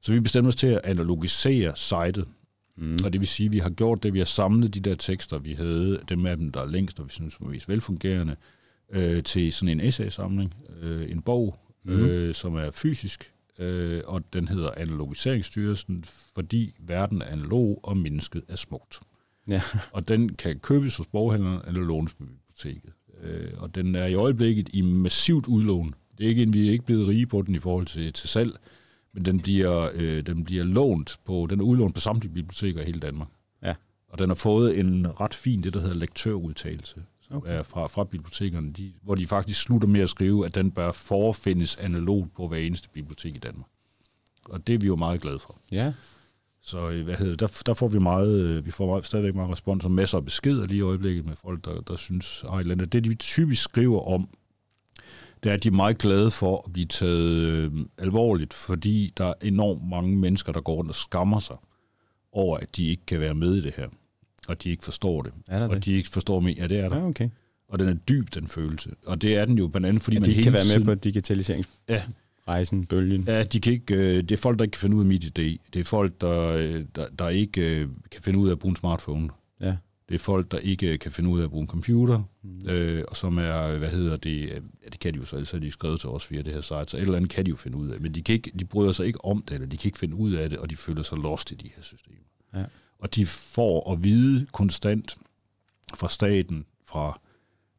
Så vi bestemte os til at analogisere sitet, mm. og det vil sige, at vi har gjort det, vi har samlet de der tekster, vi havde, dem af dem, der er længst, og vi synes var mest velfungerende, øh, til sådan en essay-samling, øh, en bog, mm. øh, som er fysisk, øh, og den hedder Analogiseringsstyrelsen, fordi verden er analog, og mennesket er smukt. Ja. Og den kan købes hos boghandleren eller lånes på biblioteket. Øh, og den er i øjeblikket i massivt udlån. Det er ikke, vi er ikke blevet rige på den i forhold til, til salg, men den bliver, øh, den bliver lånt på, den er udlånt på samtlige biblioteker i hele Danmark. Ja. Og den har fået en ret fin, det der hedder lektørudtalelse, som okay. er fra, fra bibliotekerne, de, hvor de faktisk slutter med at skrive, at den bør forfindes analogt på hver eneste bibliotek i Danmark. Og det er vi jo meget glade for. Ja. Så øh, hvad hedder, der, der får vi meget, øh, vi får meget, stadigvæk meget respons og masser af beskeder lige i øjeblikket med folk, der, der synes, ej, det de typisk skriver om, det er, at de er meget glade for at blive taget øh, alvorligt, fordi der er enormt mange mennesker, der går rundt og skammer sig over, at de ikke kan være med i det her, og de ikke forstår det. Er der og det? de ikke forstår mig. Ja, det er der. Ja, okay. Og den er dyb, den følelse. Og det er den jo blandt andet, fordi at man hele kan være med tiden, på digitalisering. Ja, rejsen, bølgen. Ja, de kan ikke, øh, det er folk, der ikke kan finde ud af mit idé. Det er folk, der, øh, der, der ikke øh, kan finde ud af at bruge en smartphone. Ja. Det er folk, der ikke kan finde ud af at bruge en computer, mm. øh, og som er, hvad hedder det, ja, det kan de jo så, så er de skrevet til os via det her site, så et eller andet kan de jo finde ud af, men de, kan ikke, de bryder sig ikke om det, eller de kan ikke finde ud af det, og de føler sig lost i de her systemer. Ja. Og de får at vide konstant fra staten, fra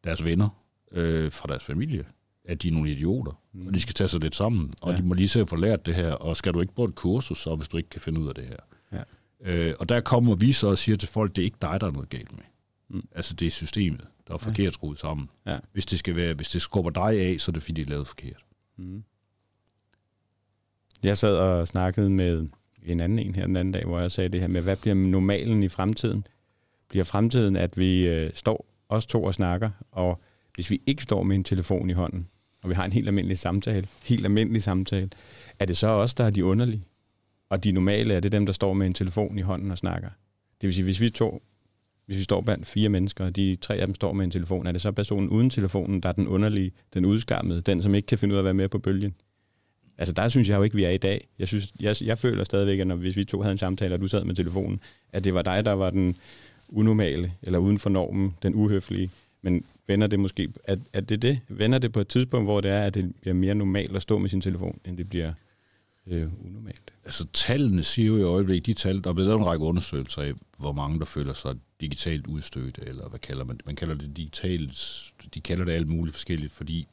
deres venner, øh, fra deres familie, at de er nogle idioter, mm. og de skal tage sig lidt sammen, og ja. de må lige se at få lært det her, og skal du ikke på et kursus, så hvis du ikke kan finde ud af det her. Ja. Øh, og der kommer vi så og siger til folk, det er ikke dig, der er noget galt med. Mm. Altså det er systemet, der er forkert skruet sammen. Ja. Hvis det skal være, hvis det skubber dig af, så er det fordi, det er lavet forkert. Mm. Jeg sad og snakkede med en anden en her den anden dag, hvor jeg sagde det her med, hvad bliver normalen i fremtiden? Bliver fremtiden, at vi øh, står os to og snakker, og hvis vi ikke står med en telefon i hånden, og vi har en helt almindelig samtale, helt almindelig samtale, er det så os, der er de underlige? Og de normale er det dem, der står med en telefon i hånden og snakker. Det vil sige, hvis vi to, hvis vi står blandt fire mennesker, og de tre af dem står med en telefon, er det så personen uden telefonen, der er den underlige, den udskammede, den, som ikke kan finde ud af at være med på bølgen? Altså der synes jeg jo ikke, vi er i dag. Jeg, synes, jeg, jeg føler stadigvæk, at når, hvis vi to havde en samtale, og du sad med telefonen, at det var dig, der var den unormale, eller uden for normen, den uhøflige. Men vender det måske, at, at det det? Vender det på et tidspunkt, hvor det er, at det bliver mere normalt at stå med sin telefon, end det bliver øh, unormalt? Altså tallene siger jo i øjeblikket, de tal, der er blevet lavet en række undersøgelser af, hvor mange der føler sig digitalt udstødt, eller hvad kalder man det? Man kalder det digitalt, de kalder det alt muligt forskelligt, fordi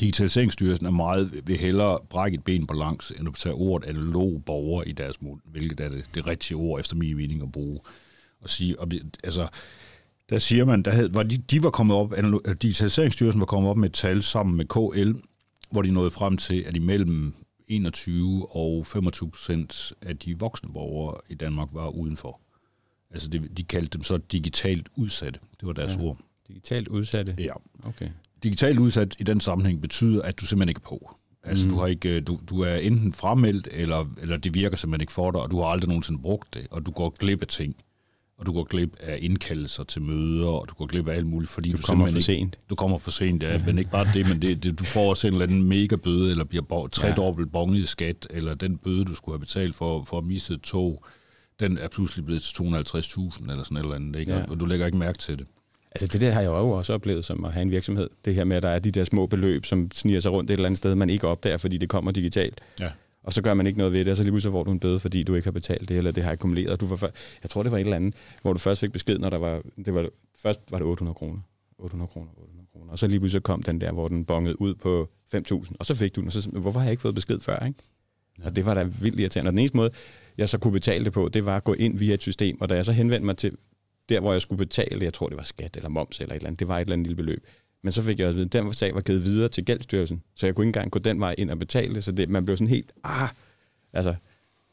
Digitaliseringsstyrelsen er meget, vil hellere brække et ben på langs, end at tage ordet analog borger i deres mund, hvilket er det, det rigtige ord efter min mening at bruge. Og sige, og vi, altså, der siger man, der havde, var de, de var kommet op, Digitaliseringsstyrelsen var kommet op med et tal sammen med KL, hvor de nåede frem til, at imellem 21 og 25 procent af de voksne borgere i Danmark var udenfor. Altså det, de kaldte dem så digitalt udsatte. Det var deres ja, ord. Digitalt udsatte? Ja. Okay. Digitalt udsat i den sammenhæng betyder, at du simpelthen ikke er på. Altså mm. du, har ikke, du, du er enten fremmeldt, eller, eller det virker simpelthen ikke for dig, og du har aldrig nogensinde brugt det, og du går glip af ting og du går glip af indkaldelser til møder, og du går glip af alt muligt, fordi du, du kommer for sent. Ikke, du kommer for sent, ja, men ikke bare det, men det, det, du får også en eller anden mega bøde, eller bliver tredobbelt bonget skat, eller den bøde, du skulle have betalt for, for at misse et tog, den er pludselig blevet til 250.000 eller sådan et eller andet, ikke? Ja. og du lægger ikke mærke til det. Altså det der har jeg jo også oplevet som at have en virksomhed. Det her med, at der er de der små beløb, som sniger sig rundt et eller andet sted, man ikke opdager, fordi det kommer digitalt. Ja og så gør man ikke noget ved det, og så lige pludselig får du en bøde, fordi du ikke har betalt det, eller det har akkumuleret. Du var, jeg tror, det var et eller andet, hvor du først fik besked, når der var, det var først var det 800 kroner. 800 kroner, 800 kroner. Og så lige pludselig kom den der, hvor den bongede ud på 5.000, og så fik du den, og så hvorfor har jeg ikke fået besked før, ikke? Og det var da vildt irriterende. Og den eneste måde, jeg så kunne betale det på, det var at gå ind via et system, og da jeg så henvendte mig til der, hvor jeg skulle betale, jeg tror, det var skat eller moms eller et eller andet, det var et eller andet lille beløb, Men så fik jeg også at vide, at den sag var givet videre til gældstyrelsen, så jeg kunne ikke engang gå den vej ind og betale, så det, man blev sådan helt, ah, altså,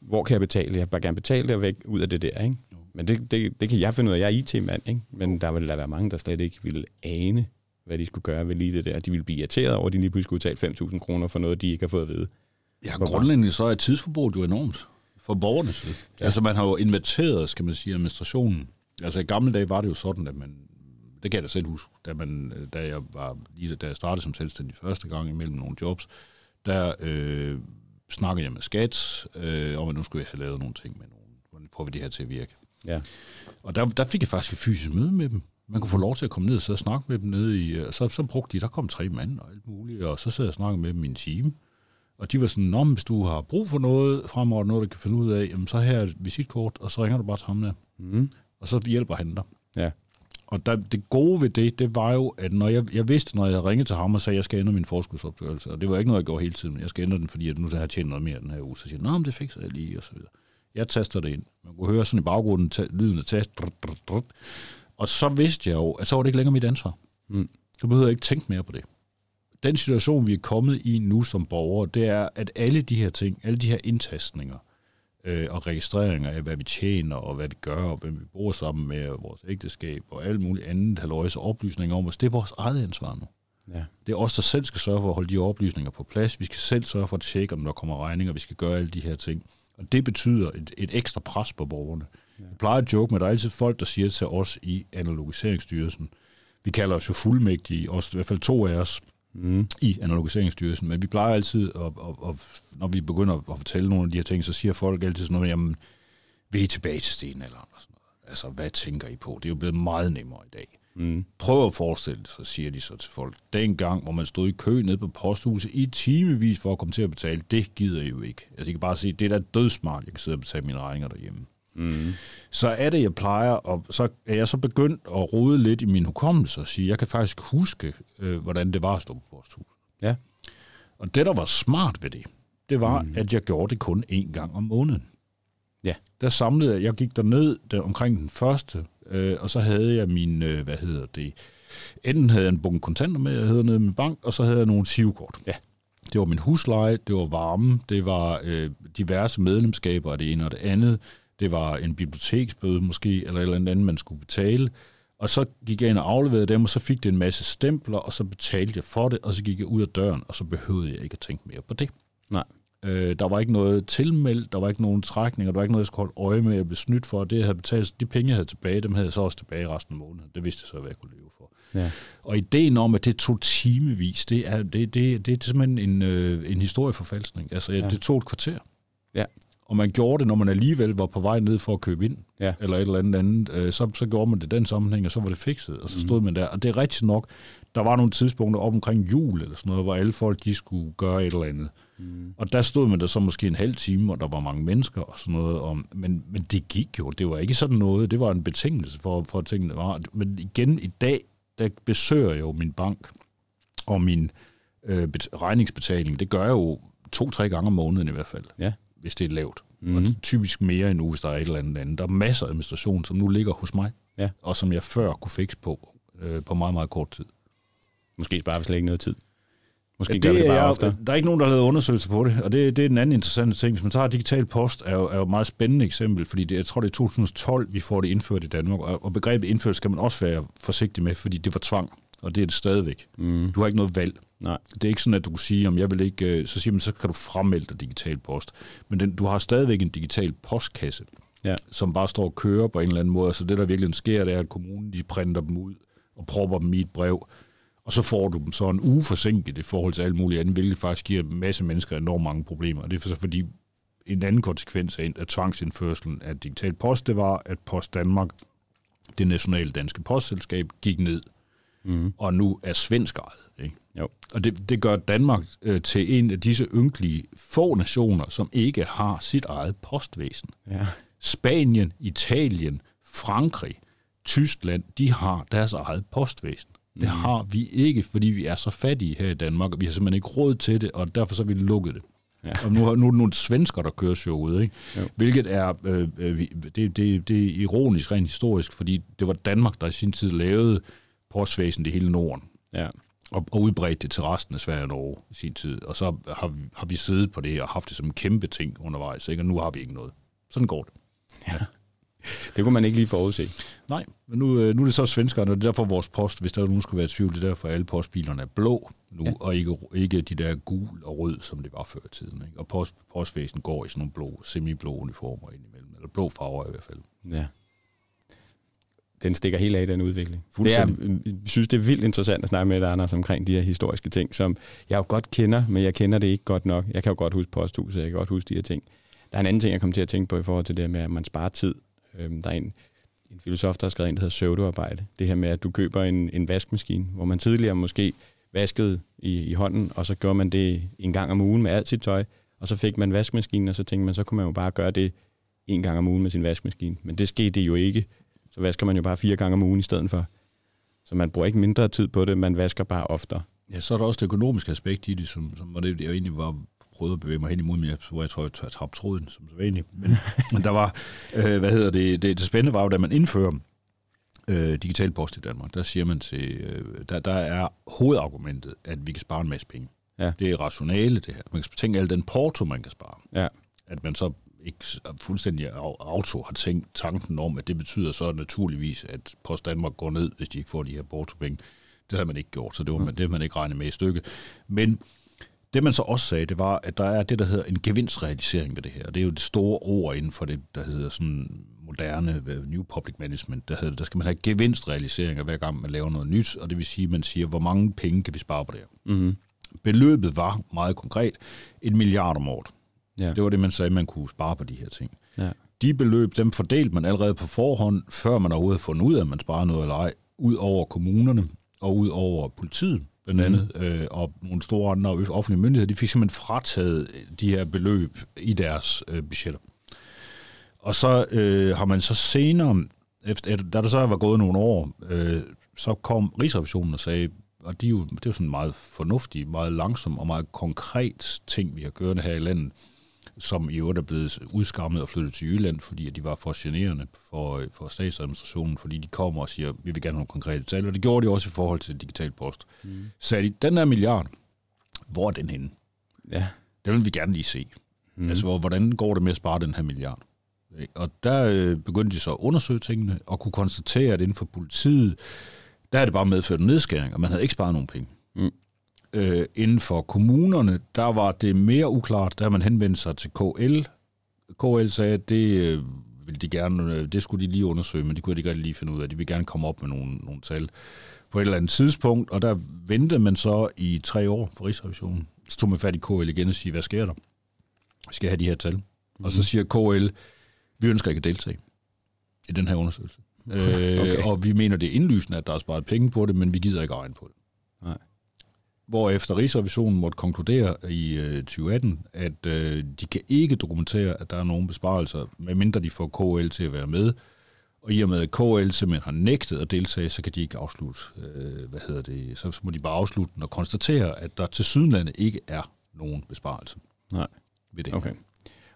hvor kan jeg betale? Jeg vil bare gerne betale det og væk ud af det der, ikke? Men det, det, det kan jeg finde ud af. Jeg er IT-mand, ikke? Men der vil der være mange, der slet ikke ville ane, hvad de skulle gøre ved lige det der. De ville blive irriteret over, at de lige pludselig skulle betale 5.000 kroner for noget, de ikke har fået at vide. Ja, grundlæggende så er tidsforbruget jo enormt for borgernes side. Ja. Altså man har jo inventeret, skal man sige, administrationen. Altså i gamle dage var det jo sådan, at man, det kan jeg da selv huske, da, man, da jeg var, lige da jeg startede som selvstændig første gang imellem nogle jobs, der øh, snakkede jeg med skat, øh, om at nu skulle jeg have lavet nogle ting med nogen, hvordan får vi det her til at virke. Ja. Og der, der fik jeg faktisk et fysisk møde med dem. Man kunne få lov til at komme ned og sidde og snakke med dem nede i... øh, Så, så brugte de, der kom tre mand og alt muligt, og så sad jeg og snakkede med dem i en time. Og de var sådan, Nå, hvis du har brug for noget fremover, noget du kan finde ud af, jamen, så her er et visitkort, og så ringer du bare til ham der. Mm. Og så hjælper han dig. Ja. Og der, det gode ved det, det var jo, at når jeg, jeg vidste, når jeg ringede til ham og sagde, at jeg skal ændre min forskudsopgørelse, og det var ikke noget, jeg gjorde hele tiden, men jeg skal ændre den, fordi at nu har jeg tjent noget mere den her uge, så siger jeg, men det fikser jeg lige, og så videre. Jeg taster det ind. Man kunne høre sådan i baggrunden ta- lyden af tast, og så vidste jeg jo, at så var det ikke længere mit ansvar. Mm. Så behøvede jeg ikke tænke mere på det. Den situation, vi er kommet i nu som borgere, det er, at alle de her ting, alle de her indtastninger øh, og registreringer af, hvad vi tjener og hvad vi gør, og hvem vi bor sammen med, og vores ægteskab og alt muligt andet halvøjse oplysninger om os, det er vores eget ansvar nu. Ja. Det er os, der selv skal sørge for at holde de oplysninger på plads. Vi skal selv sørge for at tjekke, om der kommer regninger. Vi skal gøre alle de her ting. Og det betyder et, et ekstra pres på borgerne. Ja. Jeg plejer at joke med, at der er altid folk, der siger til os i Analogiseringsstyrelsen, vi kalder os jo fuldmægtige, også i hvert fald to af os Mm. i Analogiseringsstyrelsen, men vi plejer altid, at, at, at, når vi begynder at fortælle nogle af de her ting, så siger folk altid sådan noget, jamen, vi er tilbage til stenalderen og sådan noget. Altså, hvad tænker I på? Det er jo blevet meget nemmere i dag. Mm. Prøv at forestille dig, så siger de så til folk, den gang, hvor man stod i kø nede på posthuset i timevis for at komme til at betale, det gider I jo ikke. Altså, jeg kan bare sige, det er da dødsmart, jeg kan sidde og betale mine regninger derhjemme. Mm. Så er det, jeg plejer, og så er jeg så begyndt at rode lidt i min hukommelse og sige, jeg kan faktisk huske, øh, hvordan det var at stå på posthuset. Ja. Og det, der var smart ved det, det var, mm. at jeg gjorde det kun én gang om måneden. Ja. Der samlede jeg, jeg gik derned der omkring den første, øh, og så havde jeg min, øh, hvad hedder det, enten havde jeg en bunke kontanter med, jeg havde nede min bank, og så havde jeg nogle sivkort. Ja. Det var min husleje, det var varme, det var øh, diverse medlemskaber af det ene og det andet, det var en biblioteksbøde måske, eller et eller andet, man skulle betale. Og så gik jeg ind og afleverede dem, og så fik det en masse stempler, og så betalte jeg for det, og så gik jeg ud af døren, og så behøvede jeg ikke at tænke mere på det. Nej. Øh, der var ikke noget tilmeldt, der var ikke nogen trækninger, der var ikke noget, jeg skulle holde øje med, jeg blev snydt for. Det, jeg havde betalt, de penge, jeg havde tilbage, dem havde jeg så også tilbage resten af måneden. Det vidste jeg så, hvad jeg kunne leve for. Ja. Og ideen om, at det tog timevis, det er, det, det, det er simpelthen en, øh, en historieforfalskning. Altså. Ja. det tog et kvarter. Ja. Og man gjorde det, når man alligevel var på vej ned for at købe ind, Ja. eller et eller andet andet, øh, så, så gjorde man det den sammenhæng, og så var det fikset, og så stod mm. man der. Og det er rigtigt nok, der var nogle tidspunkter op omkring jul, eller sådan noget, hvor alle folk, de skulle gøre et eller andet. Mm. Og der stod man der så måske en halv time, og der var mange mennesker og sådan noget. Om, men, men det gik jo. Det var ikke sådan noget. Det var en betingelse for, for at tingene var. Men igen i dag, der besøger jeg jo min bank og min øh, bet- regningsbetaling. Det gør jeg jo to-tre gange om måneden i hvert fald. Ja. Hvis det er lavt. Mm. Mhm. Og det er typisk mere end hvis der er et eller andet andet. Der er masser af administration, som nu ligger hos mig. Ja. Og som jeg før kunne fikse på øh, på meget, meget kort tid. Måske sparer vi slet ikke noget tid. Måske Ja, gør vi det bare er, oftere. Der er ikke nogen, der har lavet undersøgelser på det, og det, det er den anden interessante ting. Hvis man tager digital post, er jo, er jo et meget spændende eksempel, fordi det, jeg tror, det er 2012, vi får det indført i Danmark, og, og begrebet indført skal man også være forsigtig med, fordi det var tvang, og det er det stadigvæk. Mm. Du har ikke noget valg. Nej. Det er ikke sådan, at du kan sige, om jeg vil ikke, øh, så siger man, så kan du fremmelde dig digital post. Men den, du har stadigvæk en digital postkasse, Ja. som bare står og kører på en eller anden måde. Så det, der virkelig sker, det er, at kommunen de printer dem ud og propper dem i et brev, og så får du dem så en uge forsinket i forhold til alt muligt andet, hvilket faktisk giver en masse mennesker enormt mange problemer. Og det er så fordi, en anden konsekvens af, af tvangsindførselen af digital post, det var, at Post Danmark, det nationale danske postselskab, gik ned, Mm. og nu er svensk ejet. Ikke? Jo. Og det, det gør Danmark øh, til en af disse ynkelige få nationer, som ikke har sit eget postvæsen. Ja. Spanien, Italien, Frankrig, Tyskland, de har deres eget postvæsen. Det har vi ikke, fordi vi er så fattige her i Danmark, og vi har simpelthen ikke råd til det, og derfor så har vi lukket det. Ja. Og nu, har- nu er det nogle svensker, der kører showet, ikke? Jo. hvilket er, øh, øh, det, det, det er ironisk rent historisk, fordi det var Danmark, der i sin tid lavede postvæsen i hele Norden. Ja. Og, og udbredt det til resten af Sverige og Norge i sin tid. Og så har vi, har vi siddet på det og haft det som en kæmpe ting undervejs, ikke? og nu har vi ikke noget. Sådan går det. Ja. Det kunne man ikke lige forudse. Nej, men nu, øh, nu er det så svenskerne, og det er derfor vores post, hvis der nogen skulle være i tvivl, det er derfor alle postbilerne er blå nu, ja. og ikke, ikke de der gul og rød, som det var før i tiden. Ikke? Og post, postvæsen går i sådan nogle blå, semi-blå uniformer indimellem, eller blå farver i hvert fald. Ja. Den stikker helt af i den udvikling. Det er, jeg synes, det er vildt interessant at snakke med dig, Anders, omkring de her historiske ting, som jeg jo godt kender, men jeg kender det ikke godt nok. Jeg kan jo godt huske posthuset, jeg kan godt huske de her ting. Der er en anden ting, jeg kom til at tænke på i forhold til det med, at man sparer tid. Øhm, der er en, en filosof, der har skrevet en, der hedder søvdearbejde. Det her med, at du køber en, en vaskemaskine, hvor man tidligere måske vaskede i, i hånden, og så gjorde man det en gang om ugen med alt sit tøj, og så fik man vaskemaskinen, og så tænkte man, så kunne man jo bare gøre det en gang om ugen med sin vaskemaskine. Men det skete jo ikke. Så vasker man jo bare fire gange om ugen i stedet for. Så man bruger ikke mindre tid på det, man vasker bare oftere. Ja, så er der også det økonomiske aspekt i det, som, som var det, jeg egentlig var prøvet at bevæge mig hen imod, men jeg tror, jeg, tror, jeg tabte tråden, som så vanligt. Men, men der var, øh, hvad hedder det, det, det spændende var jo, da man indfører øh, digital post i Danmark, der siger man til, øh, der, der er hovedargumentet, at vi kan spare en masse penge. Ja. Det er rationale, det her. Man kan tænke alt den porto, man kan spare. Ja. At man så ikke fuldstændig auto har tænkt tanken om, at det betyder så naturligvis, at Post Danmark går ned, hvis de ikke får de her portopenge. Det har man ikke gjort, så det var man, det man ikke regnet med i stykket. Men det man så også sagde, det var, at der er det, der hedder en gevinstrealisering ved det her. Det er jo det store ord inden for det, der hedder sådan moderne New Public Management. Der, hedder, der skal man have gevinstrealiseringer hver gang man laver noget nyt, og det vil sige, at man siger, hvor mange penge kan vi spare på det her. Mm-hmm. Beløbet var meget konkret en milliard om året. Ja. Det var det, man sagde, man kunne spare på de her ting. Ja. De beløb, dem fordelte man allerede på forhånd, før man overhovedet fundet ud af, at man sparer noget eller ej, ud over kommunerne og ud over politiet blandt andet, mm. øh, og nogle store andre offentlige myndigheder, de fik simpelthen frataget de her beløb i deres øh, budgetter. Og så øh, har man så senere, efter, da der så var gået nogle år, øh, så kom Rigsrevisionen og sagde, og de er jo, det er jo sådan meget fornuftige, meget langsom og meget konkret ting, vi har gjort her i landet, som i øvrigt er blevet udskammet og flyttet til Jylland, fordi at de var for generende for, for statsadministrationen, fordi de kommer og siger, vi vil gerne have nogle konkrete tal, og det gjorde de også i forhold til digital post. Mm. Så de, den der milliard, hvor er den henne? Ja. Det vil vi gerne lige se. Mm. Altså, hvordan går det med at spare den her milliard? Og der øh, begyndte de så at undersøge tingene, og kunne konstatere, at inden for politiet, der er det bare medført en nedskæring, og man havde ikke sparet nogen penge. Mm. Øh, inden for kommunerne, der var det mere uklart, der man henvendte sig til KL. KL sagde, at det øh, ville de gerne, øh, det skulle de lige undersøge, men det kunne de ikke lige finde ud af. De ville gerne komme op med nogle, nogle tal på et eller andet tidspunkt, og der ventede man så i tre år for Rigsrevisionen. Så tog man fat i KL igen og siger, hvad sker der? Skal jeg have de her tal? Mm. Og så mhm. siger KL, vi ønsker ikke at deltage i den her undersøgelse. Øh, okay. Og vi mener, det er indlysende, at der er sparet penge på det, men vi gider ikke regne på det. Nej. Efter Rigsrevisionen måtte konkludere i øh, 2018, at øh, de kan ikke dokumentere, at der er nogen besparelser, medmindre de får KL til at være med. Og i og med, at KL simpelthen har nægtet at deltage, så kan de ikke afslutte, øh, hvad hedder det, så må de bare afslutte den og konstatere, at der til sydenlande ikke er nogen besparelse. Nej. Ved det. Okay.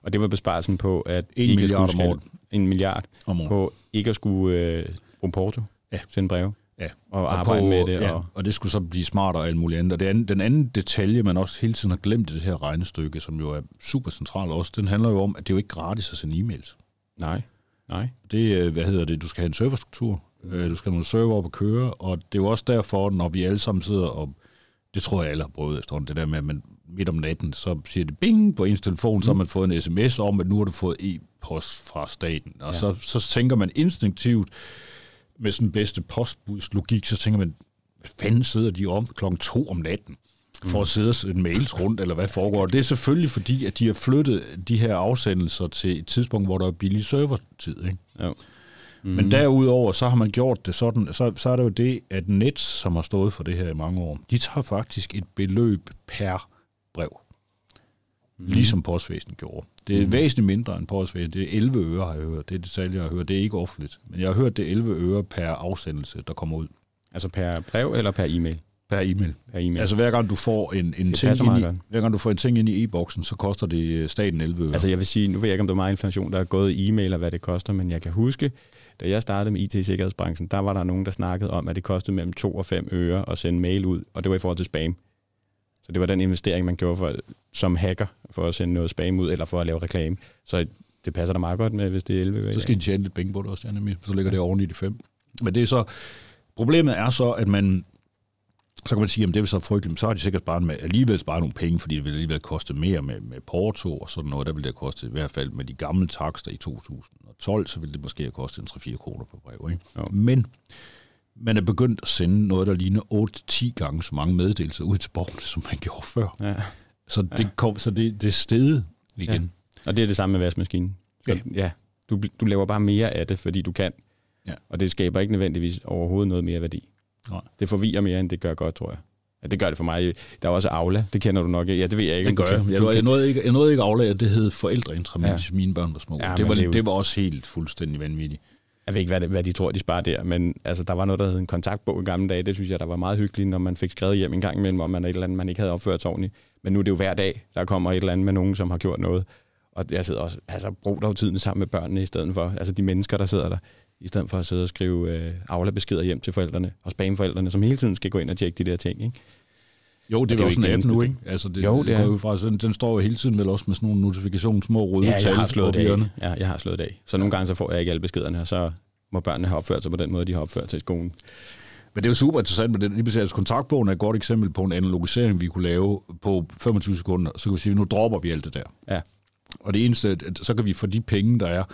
Og det var besparelsen på, at en milliard om året. En milliard om året. på ikke at skulle øh, bruge porto, ja. sende breve. Ja. Og, og arbejde på, med det. Ja, og... og det skulle så blive smartere og alt muligt andet. Og det anden, den anden detalje, man også hele tiden har glemt i det her regnestykke, som jo er super centralt også, den handler jo om, at det er jo ikke gratis at sende e-mails. Nej, nej. Det, øh, hvad hedder det, du skal have en serverstruktur, mm. du skal have nogle server op at køre, og det er jo også derfor, når vi alle sammen sidder og, det tror jeg alle har prøvet efterhånden, det der med, at man midt om natten, så siger det bing på ens telefon, mm. så har man fået en sms om, at nu har du fået e-post fra staten. Og ja. så, så tænker man instinktivt, med sådan bedste postbudslogik, så tænker man, hvad fanden sidder de om klokken to om natten? for mm. at sidde og sende mails rundt, eller hvad foregår. Det er selvfølgelig fordi, at de har flyttet de her afsendelser til et tidspunkt, hvor der er billig servertid. Ikke? Jo. Mm. Men derudover, så har man gjort det sådan, så, så er det jo det, at Nets, som har stået for det her i mange år, de tager faktisk et beløb per brev. Mm. Ligesom postvæsenet gjorde. Det er mm. væsentligt mindre end postvæsenet. Det er 11 øre, har jeg hørt. Det er detaljer, jeg har hørt. Det er ikke offentligt. Men jeg har hørt, det er 11 øre per afsendelse, der kommer ud. Altså per brev eller per e-mail? Per e-mail. Per e-mail. Altså hver gang du får en, en ting ind i, hver gang du får en ting ind i e-boksen, så koster det staten 11 øre. Altså jeg vil sige, nu ved jeg ikke, om der er meget inflation, der er gået i e-mail, og hvad det koster, men jeg kan huske, da jeg startede med IT-sikkerhedsbranchen, der var der nogen, der snakkede om, at det kostede mellem 2 og 5 øre at sende mail ud, og det var i forhold til spam. Så det var den investering, man gjorde for, som hacker for at sende noget spam ud, eller for at lave reklame. Så det passer da meget godt med, hvis det er 11 øre. Så skal de tjene lidt penge på det også, ja, nemlig. Så ligger det oven i de fem. Men det er så, problemet er så, at man, så kan man sige, at det er så frygteligt, så har de sikkert bare med, alligevel sparet nogle penge, fordi det vil alligevel koste mere med, med porto og sådan noget. Der vil det koste i hvert fald med de gamle takster i 2012, så vil det måske have kostet en 3-4 kroner på brev. Ikke? Ja. Men man er begyndt at sende noget, der ligner 8-10 gange så mange meddelelser ud til borgerne, som man gjorde før. Ja. Så det, kom, så det, det stedet igen. Ja. Og det er det samme med vaskemaskinen. Så, ja. ja. Du, du laver bare mere af det, fordi du kan. Ja. Og det skaber ikke nødvendigvis overhovedet noget mere værdi. Nej. Det forvirrer mere, end det gør godt, tror jeg. Ja, det gør det for mig. Der er også Aula, det kender du nok. Ja, det ved jeg ikke. Det gør jeg. Jeg, jeg, nåede ikke, jeg nåede ikke Aula, det hed forældreintra, ja. mine børn var små. Ja, det, var, det, det var også helt fuldstændig vanvittigt. Jeg ved ikke, hvad, det, hvad de tror, de sparer der, men altså, der var noget, der hed en kontaktbog i gamle dage. Det synes jeg, der var meget hyggeligt, når man fik skrevet hjem en gang imellem, om man er et eller andet, man ikke havde opført sig ordentligt. Men nu er det jo hver dag, der kommer et eller andet med nogen, som har gjort noget. Og jeg sidder også, altså brug dog tiden sammen med børnene i stedet for, altså de mennesker, der sidder der, i stedet for at sidde og skrive øh, Aula-beskeder hjem til forældrene og spame forældrene, som hele tiden skal gå ind og tjekke de der ting, ikke? Jo, det er, det er jo sådan en app nu, ikke? Altså, det, jo, det er. jo fra, sådan, den står jo hele tiden vel også med sådan nogle notifikationer, små røde ja, jeg har slået det af. Ja, jeg har slået det af. Så nogle gange så får jeg ikke alle beskederne, og så må børnene have opført sig på den måde, de har opført sig i skolen. Men det er jo super interessant med det. Lige præcis, altså, kontaktbogen er et godt eksempel på en analogisering, vi kunne lave på 25 sekunder. Så kan vi sige, nu dropper vi alt det der. Ja. Og det eneste, så kan vi for de penge, der er,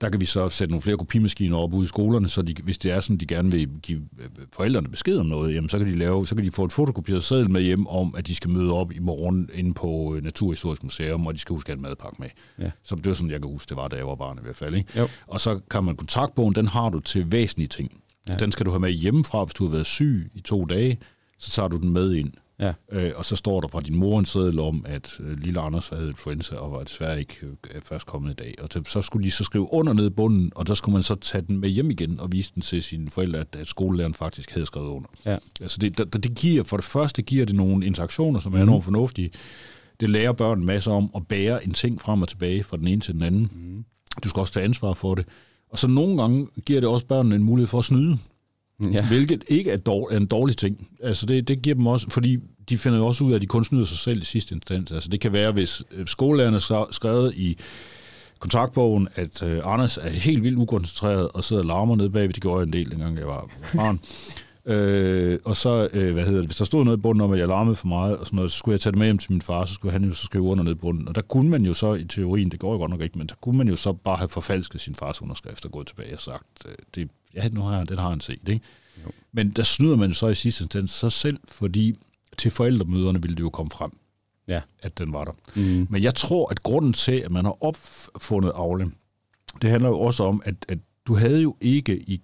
der kan vi så sætte nogle flere kopimaskiner op ude i skolerne, så de, hvis det er sådan, de gerne vil give øh, forældrene besked om noget, jamen, så, kan de lave, så kan de få et fotokopieret seddel med hjem om, at de skal møde op i morgen inde på øh, Naturhistorisk Museum, og de skal huske at have en madpakke med. Ja. Så det var sådan, jeg kan huske, det var, da jeg var barn i hvert fald. Ikke? Jo. Og så kan man kontaktbogen, den har du til væsentlige ting. Ja. Den skal du have med hjemmefra, hvis du har været syg i to dage, så tager du den med ind. Ja. Øh, og så står der fra din mor en seddel om, at øh, lille Anders havde influenza og var desværre ikke øh, først kommet i dag. Og så skulle de så skrive under ned i bunden, og der skulle man så tage den med hjem igen og vise den til sine forældre, at, at skolelæreren faktisk havde skrevet under. Ja. Altså det, det, det giver, for det første giver det nogle interaktioner, som er mm. enormt fornuftige. Det lærer børn en masse om at bære en ting frem og tilbage fra den ene til den anden. Mm. Du skal også tage ansvar for det. Og så nogle gange giver det også børnene en mulighed for at snyde. Ja. Hvilket ikke er, dårlig, er en dårlig ting. Altså det, det giver dem også, fordi de finder jo også ud af, at de kun snyder sig selv i sidste instans. Altså det kan være, hvis øh, skolelærerne skrevet i kontaktbogen, at øh, Anders er helt vildt ukoncentreret og sidder og larmer nede bagved. Det gjorde jeg en del, dengang jeg var barn. Øh, og så, øh, hvad hedder det, hvis der stod noget i bunden om, at jeg larmede for meget, og sådan noget, så skulle jeg tage det med hjem til min far, så skulle han jo så skrive under ned i bunden. Og der kunne man jo så i teorien, det går jo godt nok ikke, men der kunne man jo så bare have forfalsket sin fars underskrift og gået tilbage og sagt, øh, det, ja, nu har den har han set, ikke? Jo. Men der snyder man så i sidste instans sig selv, fordi til forældremøderne ville det jo komme frem, ja. at den var der. Mm. Men jeg tror, at grunden til, at man har opfundet Aule, det handler jo også om, at, at du havde jo ikke i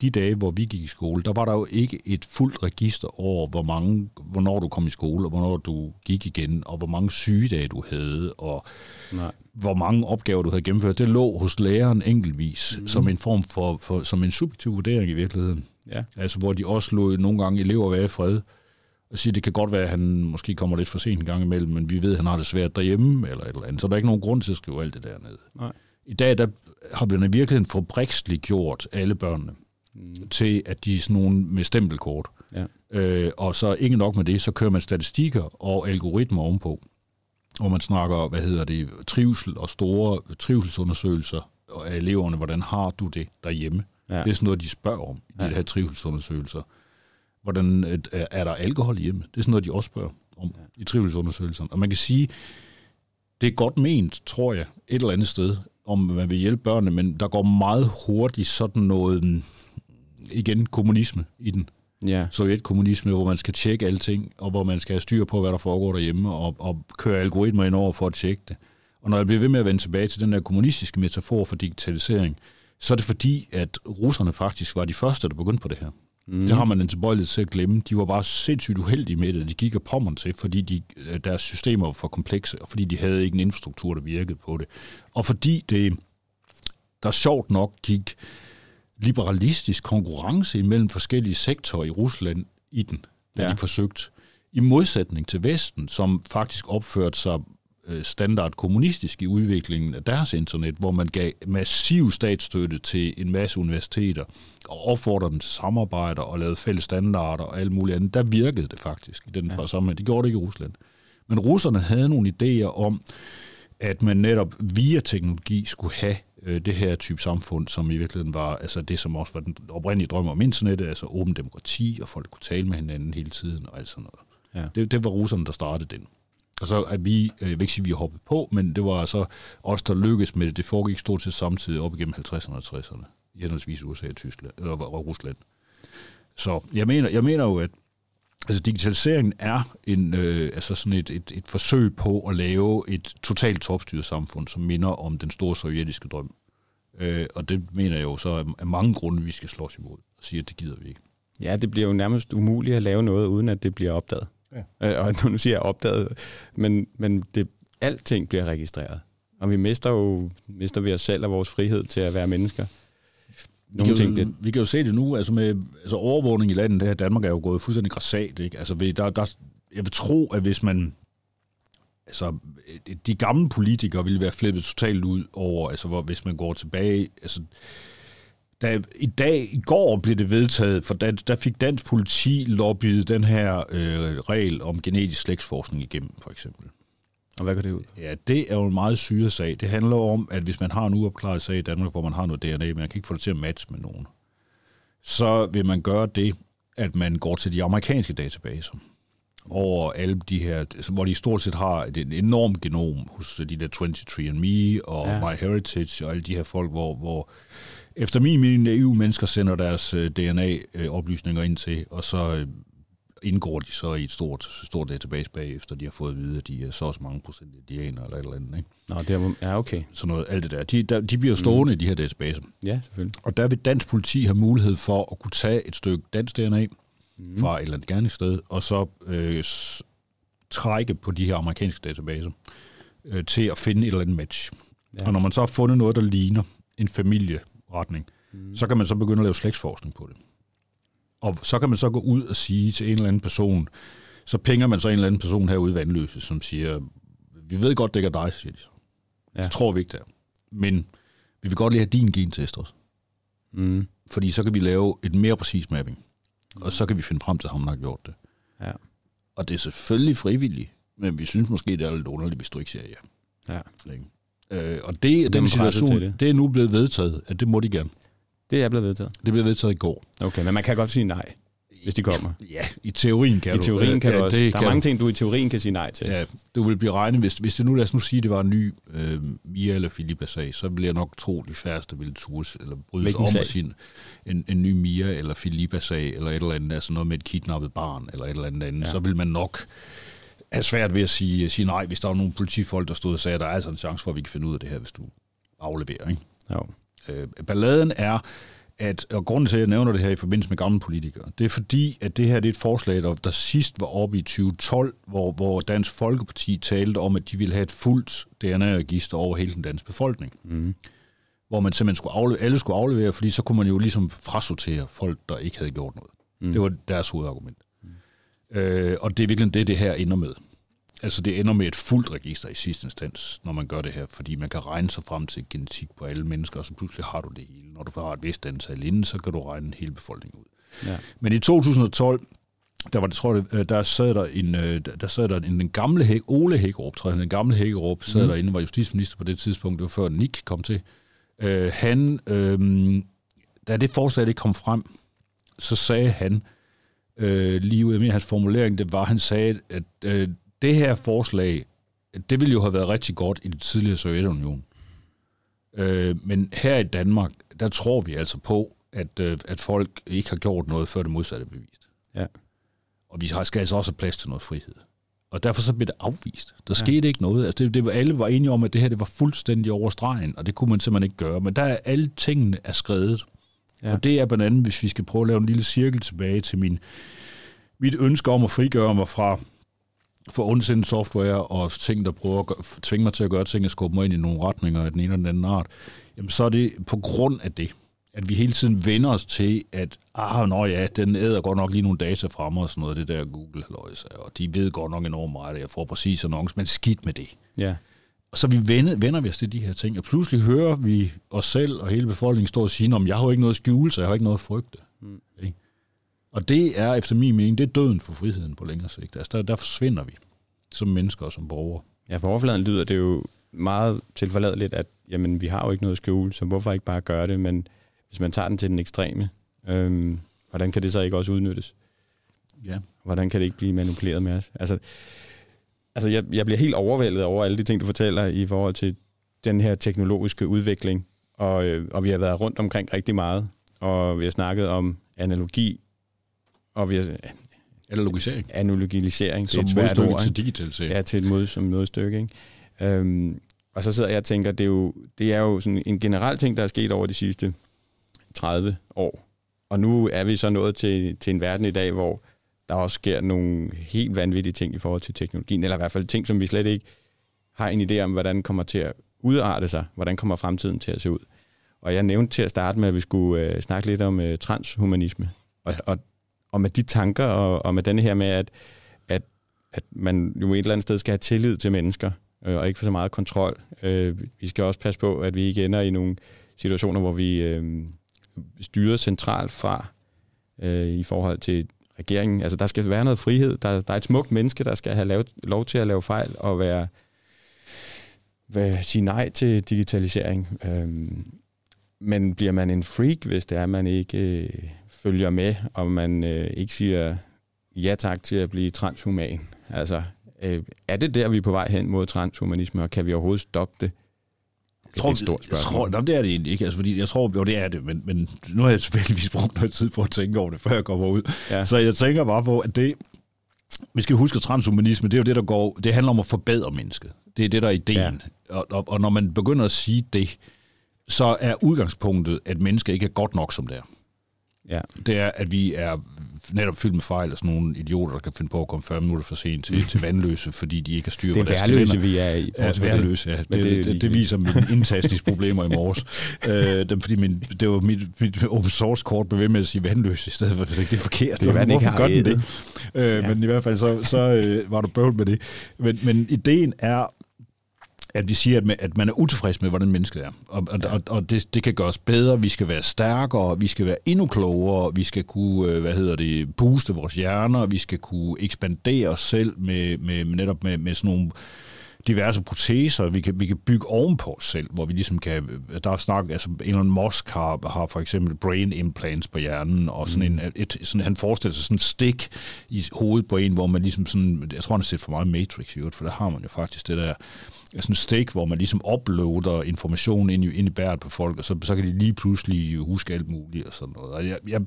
de dage, hvor vi gik i skole, der var der jo ikke et fuldt register over, hvor mange, hvornår du kom i skole, og hvornår du gik igen, og hvor mange sygedage du havde, og Nej. hvor mange opgaver du havde gennemført. Det lå hos læreren enkeltvis, mm. som en form for, for, som en subjektiv vurdering i virkeligheden. Ja. Altså, hvor de også lod nogle gange elever være i fred, og sige, det kan godt være, at han måske kommer lidt for sent en gang imellem, men vi ved, at han har det svært derhjemme, eller et eller andet. Så der er ikke nogen grund til at skrive alt det der ned. Nej. I dag, der har vi i virkeligheden fabriksligt gjort alle børnene mm. til, at de er sådan nogle med stempelkort. Ja. Øh, og så ikke nok med det, så kører man statistikker og algoritmer ovenpå, hvor man snakker, hvad hedder det, trivsel og store trivselsundersøgelser af eleverne, hvordan har du det derhjemme? Ja. Det er sådan noget, de spørger om i ja. de her trivselsundersøgelser. Hvordan er der alkohol hjemme? Det er sådan noget, de også spørger om ja. i trivselsundersøgelserne. Og man kan sige, det er godt ment, tror jeg, et eller andet sted, om man vil hjælpe børnene, men der går meget hurtigt sådan noget igen kommunisme i den. Ja. Sovjetkommunisme, hvor man skal tjekke alting, og hvor man skal have styr på, hvad der foregår derhjemme, og, og køre algoritmer ind over for at tjekke det. Og når jeg bliver ved med at vende tilbage til den der kommunistiske metafor for digitalisering, så er det fordi, at russerne faktisk var de første, der begyndte på det her. Mm. Det har man en tilbøjelighed til at glemme. De var bare sindssygt uheldige med det. De gik og pommeren til, fordi de, deres systemer var for komplekse, og fordi de havde ikke en infrastruktur, der virkede på det. Og fordi det, der sjovt nok gik liberalistisk konkurrence imellem forskellige sektorer i Rusland i den, da ja. de forsøgt. I modsætning til Vesten, som faktisk opførte sig øh, standard kommunistisk i udviklingen af deres internet, hvor man gav massiv statsstøtte til en masse universiteter og opfordrede dem til samarbejder og lavede fælles standarder og alt muligt andet. Der virkede det faktisk i den ja. sammenhæng. Det gjorde det ikke i Rusland. Men russerne havde nogle idéer om, at man netop via teknologi skulle have øh, det her type samfund, som i virkeligheden var altså det, som også var den oprindelige drøm om internettet, altså åben demokrati, og folk kunne tale med hinanden hele tiden og alt sådan noget. Ja. Det, det var russerne, der startede den. Og så er vi, jeg vil ikke sige, at vi hoppet på, men det var altså os, der lykkedes med det. Det foregik stort set samtidig op igennem 50'erne og 60'erne, i henholdsvis USA og Tyskland, eller Rusland. Så jeg mener, jeg mener jo, at altså digitaliseringen er en, øh, altså sådan et, et, et forsøg på at lave et totalt topstyret samfund, som minder om den store sovjetiske drøm. Øh, og det mener jeg jo så af mange grunde, vi skal slås imod og sige, at det gider vi ikke. Ja, det bliver jo nærmest umuligt at lave noget, uden at det bliver opdaget. Ja. Øh, og nu siger jeg opdaget, men, men det, alting bliver registreret. Og vi mister jo mister vi os selv og vores frihed til at være mennesker. Nogle vi, kan jo, ting bliver... vi kan jo se det nu, altså med altså overvågning i landet, det her Danmark er jo gået fuldstændig græsat, ikke? Altså, der, der, jeg vil tro, at hvis man altså, de gamle politikere ville være flippet totalt ud over, altså, hvor, hvis man går tilbage, altså, da, i dag, i går blev det vedtaget, for der, der fik dansk politi lobbyet den her øh, regel om genetisk slægtsforskning igennem, for eksempel. Og hvad går det ud? Ja, det er jo en meget syre sag. Det handler om, at hvis man har en uopklaret sag i Danmark, hvor man har noget DNA, men man kan ikke få det til at matche med nogen, så vil man gøre det, at man går til de amerikanske databaser over alle de her, hvor de stort set har et enormt genom hos de der 23andMe og ja. MyHeritage og alle de her folk, hvor, hvor efter min mening EU-mennesker sender deres øh, DNA-oplysninger ind til, og så øh, indgår de så i et stort, stort database bagefter, de har fået at vide, at de er så også mange procent indianer eller et eller andet. Ikke? Nå, det er, ja, okay. Så noget, alt det der. De, der, de bliver stående mm. i de her databaser. Ja, selvfølgelig. Og der vil dansk politi have mulighed for at kunne tage et stykke dansk DNA mm. fra et eller andet gerningssted, og så øh, trække på de her amerikanske databaser øh, til at finde et eller andet match. Ja. Og når man så har fundet noget, der ligner en familieretning, mm. så kan man så begynde at lave slægtsforskning på det. Og så kan man så gå ud og sige til en eller anden person, så pinger man så en eller anden person herude i Vandløse, som siger, vi ved godt, det ikke er dig, siger de så. Ja. Det tror vi ikke, det er. Men vi vil godt lige have din gentest også. Mm. Fordi så kan vi lave et mere præcis mapping. Og så kan vi finde frem til ham, der har gjort det. Ja. Og det er selvfølgelig frivilligt, men vi synes måske, det er lidt underligt, hvis du ikke siger ja. Ja. Øh, og det, den situation, det. det er nu blevet vedtaget, at det må de gerne. Det er blevet vedtaget? Det blev vedtaget i går. Okay, men man kan godt sige nej, hvis de kommer. Ja, i teorien kan I du. I teorien kan ja, du også. Der er mange ting, du i teorien kan sige nej til. Ja, du vil blive regnet, hvis, hvis det nu, lad os nu sige, det var en ny øh, Mia eller Filippa-sag, så vil jeg nok tro, de færreste ville tures, eller bryde sig om at sige en, en ny Mia eller Filippa-sag, eller et eller andet, altså noget med et kidnappet barn, eller et eller andet andet, ja. så vil man nok have svært ved at sige, sige nej, hvis der var nogle politifolk, der stod og sagde, at der er altså en chance for, at vi kan finde ud af det her, hvis du afleverer. Ikke? Jo. Øh, balladen er, at, og grunden til, at jeg nævner det her i forbindelse med gamle politikere, det er fordi, at det her det er et forslag, der, der sidst var oppe i 2012, hvor, hvor Dansk Folkeparti talte om, at de ville have et fuldt DNA-register over hele den danske befolkning. Mm. Hvor man simpelthen skulle aflevere, alle skulle aflevere, fordi så kunne man jo ligesom frasortere folk, der ikke havde gjort noget. Mm. Det var deres hovedargument. Mm. Øh, og det er virkelig det, det her ender med. Altså det ender med et fuldt register i sidste instans, når man gør det her, fordi man kan regne sig frem til genetik på alle mennesker, og så pludselig har du det hele. Når du har et vist antal inden, så kan du regne hele befolkningen ud. Ja. Men i 2012, der var det, tror jeg, øh, der sad der en, øh, der sad der en, den gamle Hæk, Ole Hækkerup, tror jeg, den gamle Hækkerup, sad mm. derinde, var justitsminister på det tidspunkt, det var før Nick kom til. Uh, han, uh, da det forslag det kom frem, så sagde han, uh, lige ud af hans formulering, det var, han sagde, at uh, det her forslag, det ville jo have været rigtig godt i det tidligere Sovjetunion. Øh, men her i Danmark, der tror vi altså på, at, øh, at folk ikke har gjort noget, før det modsatte er bevist. Ja. Og vi skal altså også have plads til noget frihed. Og derfor så blev det afvist. Der ja. skete ikke noget. Altså det, det var, alle var enige om, at det her det var fuldstændig over stregen, og det kunne man simpelthen ikke gøre. Men der er alle tingene er skrevet. Ja. Og det er blandt andet, hvis vi skal prøve at lave en lille cirkel tilbage til min, mit ønske om at frigøre mig fra for ondsindet software og ting, der prøver at tvinge mig til at gøre ting og skubbe mig ind i nogle retninger af den ene eller den anden art, jamen så er det på grund af det, at vi hele tiden vender os til, at ah, nå ja, den æder godt nok lige nogle data frem og sådan noget, det der Google, og de ved godt nok enormt meget, at jeg får præcis annonce, men skidt med det. Ja. Og så vi vender, vender vi os til de her ting, og pludselig hører vi os selv og hele befolkningen stå og sige, om jeg har jo ikke noget at skjule, så jeg har ikke noget at frygte. Mm. Okay? Og det er efter min mening, det er døden for friheden på længere sigt. Altså der, der forsvinder vi som mennesker og som borgere. Ja, på overfladen lyder det jo meget tilforladeligt, at jamen, vi har jo ikke noget at skjule, så hvorfor ikke bare gøre det? Men hvis man tager den til den ekstreme, øhm, hvordan kan det så ikke også udnyttes? Ja. Hvordan kan det ikke blive manipuleret med os? Altså, altså jeg, jeg bliver helt overvældet over alle de ting, du fortæller i forhold til den her teknologiske udvikling, og, øh, og vi har været rundt omkring rigtig meget, og vi har snakket om analogi, og vi har... Analogisering. Analogisering, er et svært ord. til digitalisering. Ja, til et mod, som modstykke. Ikke? Øhm, og så sidder jeg og tænker, det er jo, det er jo sådan en generel ting, der er sket over de sidste 30 år. Og nu er vi så nået til, til en verden i dag, hvor der også sker nogle helt vanvittige ting i forhold til teknologien, eller i hvert fald ting, som vi slet ikke har en idé om, hvordan kommer til at udarte sig, hvordan kommer fremtiden til at se ud. Og jeg nævnte til at starte med, at vi skulle øh, snakke lidt om øh, transhumanisme. Og, ja. og, og med de tanker, og, og med denne her med, at, at, at man jo et eller andet sted skal have tillid til mennesker, øh, og ikke for så meget kontrol. Øh, vi skal også passe på, at vi ikke ender i nogle situationer, hvor vi øh, styrer centralt fra øh, i forhold til regeringen. Altså, der skal være noget frihed. Der, der er et smukt menneske, der skal have lavet, lov til at lave fejl og være, være sige nej til digitalisering. Øh, men bliver man en freak, hvis det er, man ikke øh, følger med, og man øh, ikke siger ja tak til at blive transhuman? Altså, øh, er det der, vi er på vej hen mod transhumanisme, og kan vi overhovedet stoppe det? Jeg tror, det er et stort spørgsmål. Jeg tror, det er det egentlig ikke. Altså, fordi jeg tror, jo, det er det, men, men nu har jeg selvfølgelig brugt noget tid på at tænke over det, før jeg kommer ud. Ja. Så jeg tænker bare på, at det, vi skal huske, at transhumanisme, det er jo det, der går, det handler om at forbedre mennesket. Det er det, der er ideen. Ja. Og, og, og når man begynder at sige det, så er udgangspunktet, at mennesket ikke er godt nok, som det er. Ja. Det er, at vi er netop fyldt med fejl og sådan nogle idioter, der kan finde på at komme 40 minutter for sent til, til vandløse, fordi de ikke har styr på deres Det er værløse, vi er i. Ja, værløse, ja. Det, det, det, det, det viser mine indtastningsproblemer i morges. øh, dem, fordi min, det var mit, mit open source kort blev ved med at sige vandløse, i stedet for at det er forkert. Det er, så, hvorfor gør den det? Øh, ja. Men i hvert fald så, så øh, var du bøvl med det. Men, men ideen er at vi siger, at man, at man er utilfreds med, hvordan mennesket er. Og, og, og, og det, det kan gøres bedre, vi skal være stærkere, vi skal være endnu klogere, vi skal kunne, øh, hvad hedder det, booste vores hjerner, vi skal kunne ekspandere os selv med, med, med netop med, med sådan nogle diverse proteser, vi kan, vi kan bygge ovenpå os selv, hvor vi ligesom kan, der er snak, altså Elon Musk har, har for eksempel brain implants på hjernen, og sådan mm. en, et, sådan, han forestiller sig sådan en stik i hovedet på en, hvor man ligesom sådan, jeg tror han har set for meget Matrix i for der har man jo faktisk det der, sådan en stik, hvor man ligesom uploader information ind i, ind i bæret på folk, og så, så kan de lige pludselig huske alt muligt og sådan noget. Og jeg, jeg,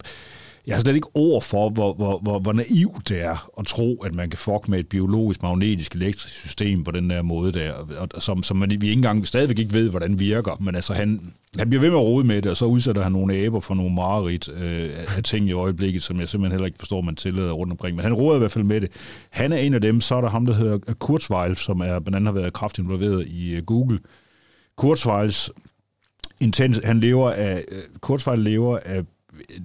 jeg har slet ikke ord for, hvor, hvor, hvor, hvor naivt det er at tro, at man kan fuck med et biologisk, magnetisk, elektrisk system på den der måde der, og, som, som man, vi ikke engang stadigvæk ikke ved, hvordan virker. Men altså, han, han bliver ved med at rode med det, og så udsætter han nogle aber for nogle mareridt øh, af ting i øjeblikket, som jeg simpelthen heller ikke forstår, man tillader rundt omkring. Men han roder i hvert fald med det. Han er en af dem, så er der ham, der hedder Kurzweil, som er, blandt andet har været kraftigt involveret i uh, Google. Kurzweils intens, han lever af, øh, uh, Kurzweil lever af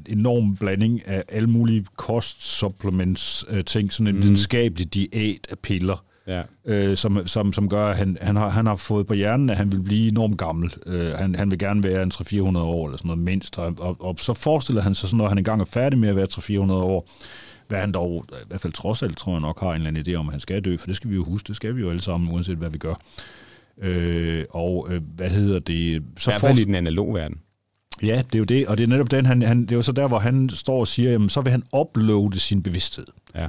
enorm blanding af alle mulige kostsupplements uh, ting, sådan en mm. videnskabelig diæt af piller, ja. øh, som, som, som gør, at han, han, har, han har fået på hjernen, at han vil blive enormt gammel. Øh, han, han vil gerne være en 300-400 år, eller sådan noget mindst. Og, og, og så forestiller han sig, sådan, når han engang er færdig med at være 300-400 år, hvad han dog, i hvert fald trods alt, tror jeg nok, har en eller anden idé om, at han skal dø, for det skal vi jo huske, det skal vi jo alle sammen, uanset hvad vi gør. Øh, og øh, hvad hedder det? Så I hvert fald i den analog verden. Ja, det er jo det, og det er netop den, han, han, det er jo så der, hvor han står og siger, jamen, så vil han uploade sin bevidsthed. Ja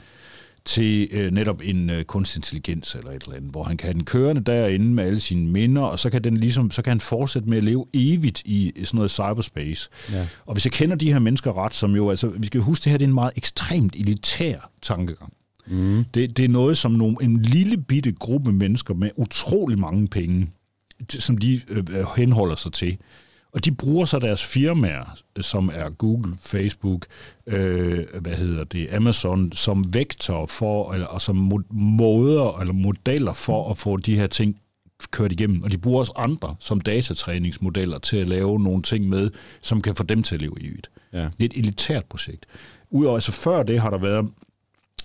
til øh, netop en øh, kunstig intelligens eller et eller andet, hvor han kan have den kørende derinde med alle sine minder, og så kan, den ligesom, så kan han fortsætte med at leve evigt i sådan noget cyberspace. Ja. Og hvis jeg kender de her mennesker ret, som jo, altså, vi skal huske, det her det er en meget ekstremt elitær tankegang. Mm. Det, det er noget, som nogle, en lille bitte gruppe mennesker med utrolig mange penge, som de øh, henholder sig til, og de bruger så deres firmaer, som er Google, Facebook, øh, hvad hedder det, Amazon, som vektor for, eller, og som måder eller modeller for at få de her ting kørt igennem, og de bruger også andre som datatræningsmodeller til at lave nogle ting med, som kan få dem til at leve i det. Ja. Det er et elitært projekt. Udover, altså før det har der været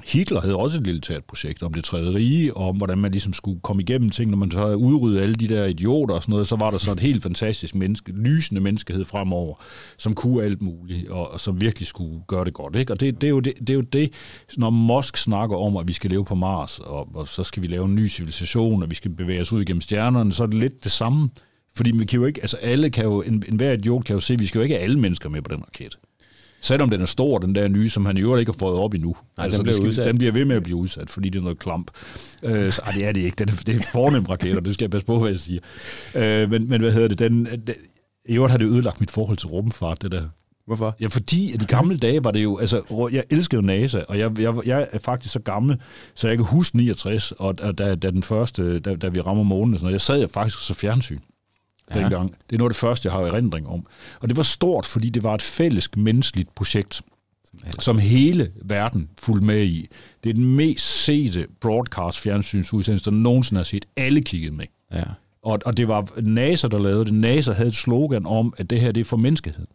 Hitler havde også et militært projekt om det tredje rige, og om hvordan man ligesom skulle komme igennem ting, når man så havde udryddet alle de der idioter og sådan noget, så var der så et helt fantastisk menneske, lysende menneskehed fremover, som kunne alt muligt, og, og som virkelig skulle gøre det godt. Ikke? Og det, det, er jo det, det er jo det, når Musk snakker om, at vi skal leve på Mars, og, og så skal vi lave en ny civilisation, og vi skal bevæge os ud igennem stjernerne, så er det lidt det samme. Fordi vi kan jo ikke, altså alle kan jo, en, enhver idiot kan jo se, at vi skal jo ikke have alle mennesker med på den raket. Selvom den er stor, den der nye, som han i øvrigt ikke har fået op endnu. Nej, altså, den, bliver skal, den bliver ved med at blive udsat, fordi det er noget klamp. Øh, så, ej, det er det ikke. Den er, det er fornemt raketter, det skal jeg passe på, hvad jeg siger. Øh, men, men hvad hedder det? Den, den, I øvrigt har det ødelagt mit forhold til rumfart, det der. Hvorfor? Ja, fordi i de gamle dage var det jo, altså, jeg elskede NASA, og jeg, jeg, jeg er faktisk så gammel, så jeg kan huske 69, og da, da den første, da, da vi rammer månen, og sådan noget, jeg sad jeg faktisk så fjernsyn ja. dengang. Det er noget af det første, jeg har erindring om. Og det var stort, fordi det var et fælles menneskeligt projekt, som hele verden fulgte med i. Det er den mest sete broadcast fjernsynsudsendelse, der nogensinde har set. Alle kiggede med. Ja. Og, og det var NASA, der lavede det. NASA havde et slogan om, at det her det er for menneskeheden.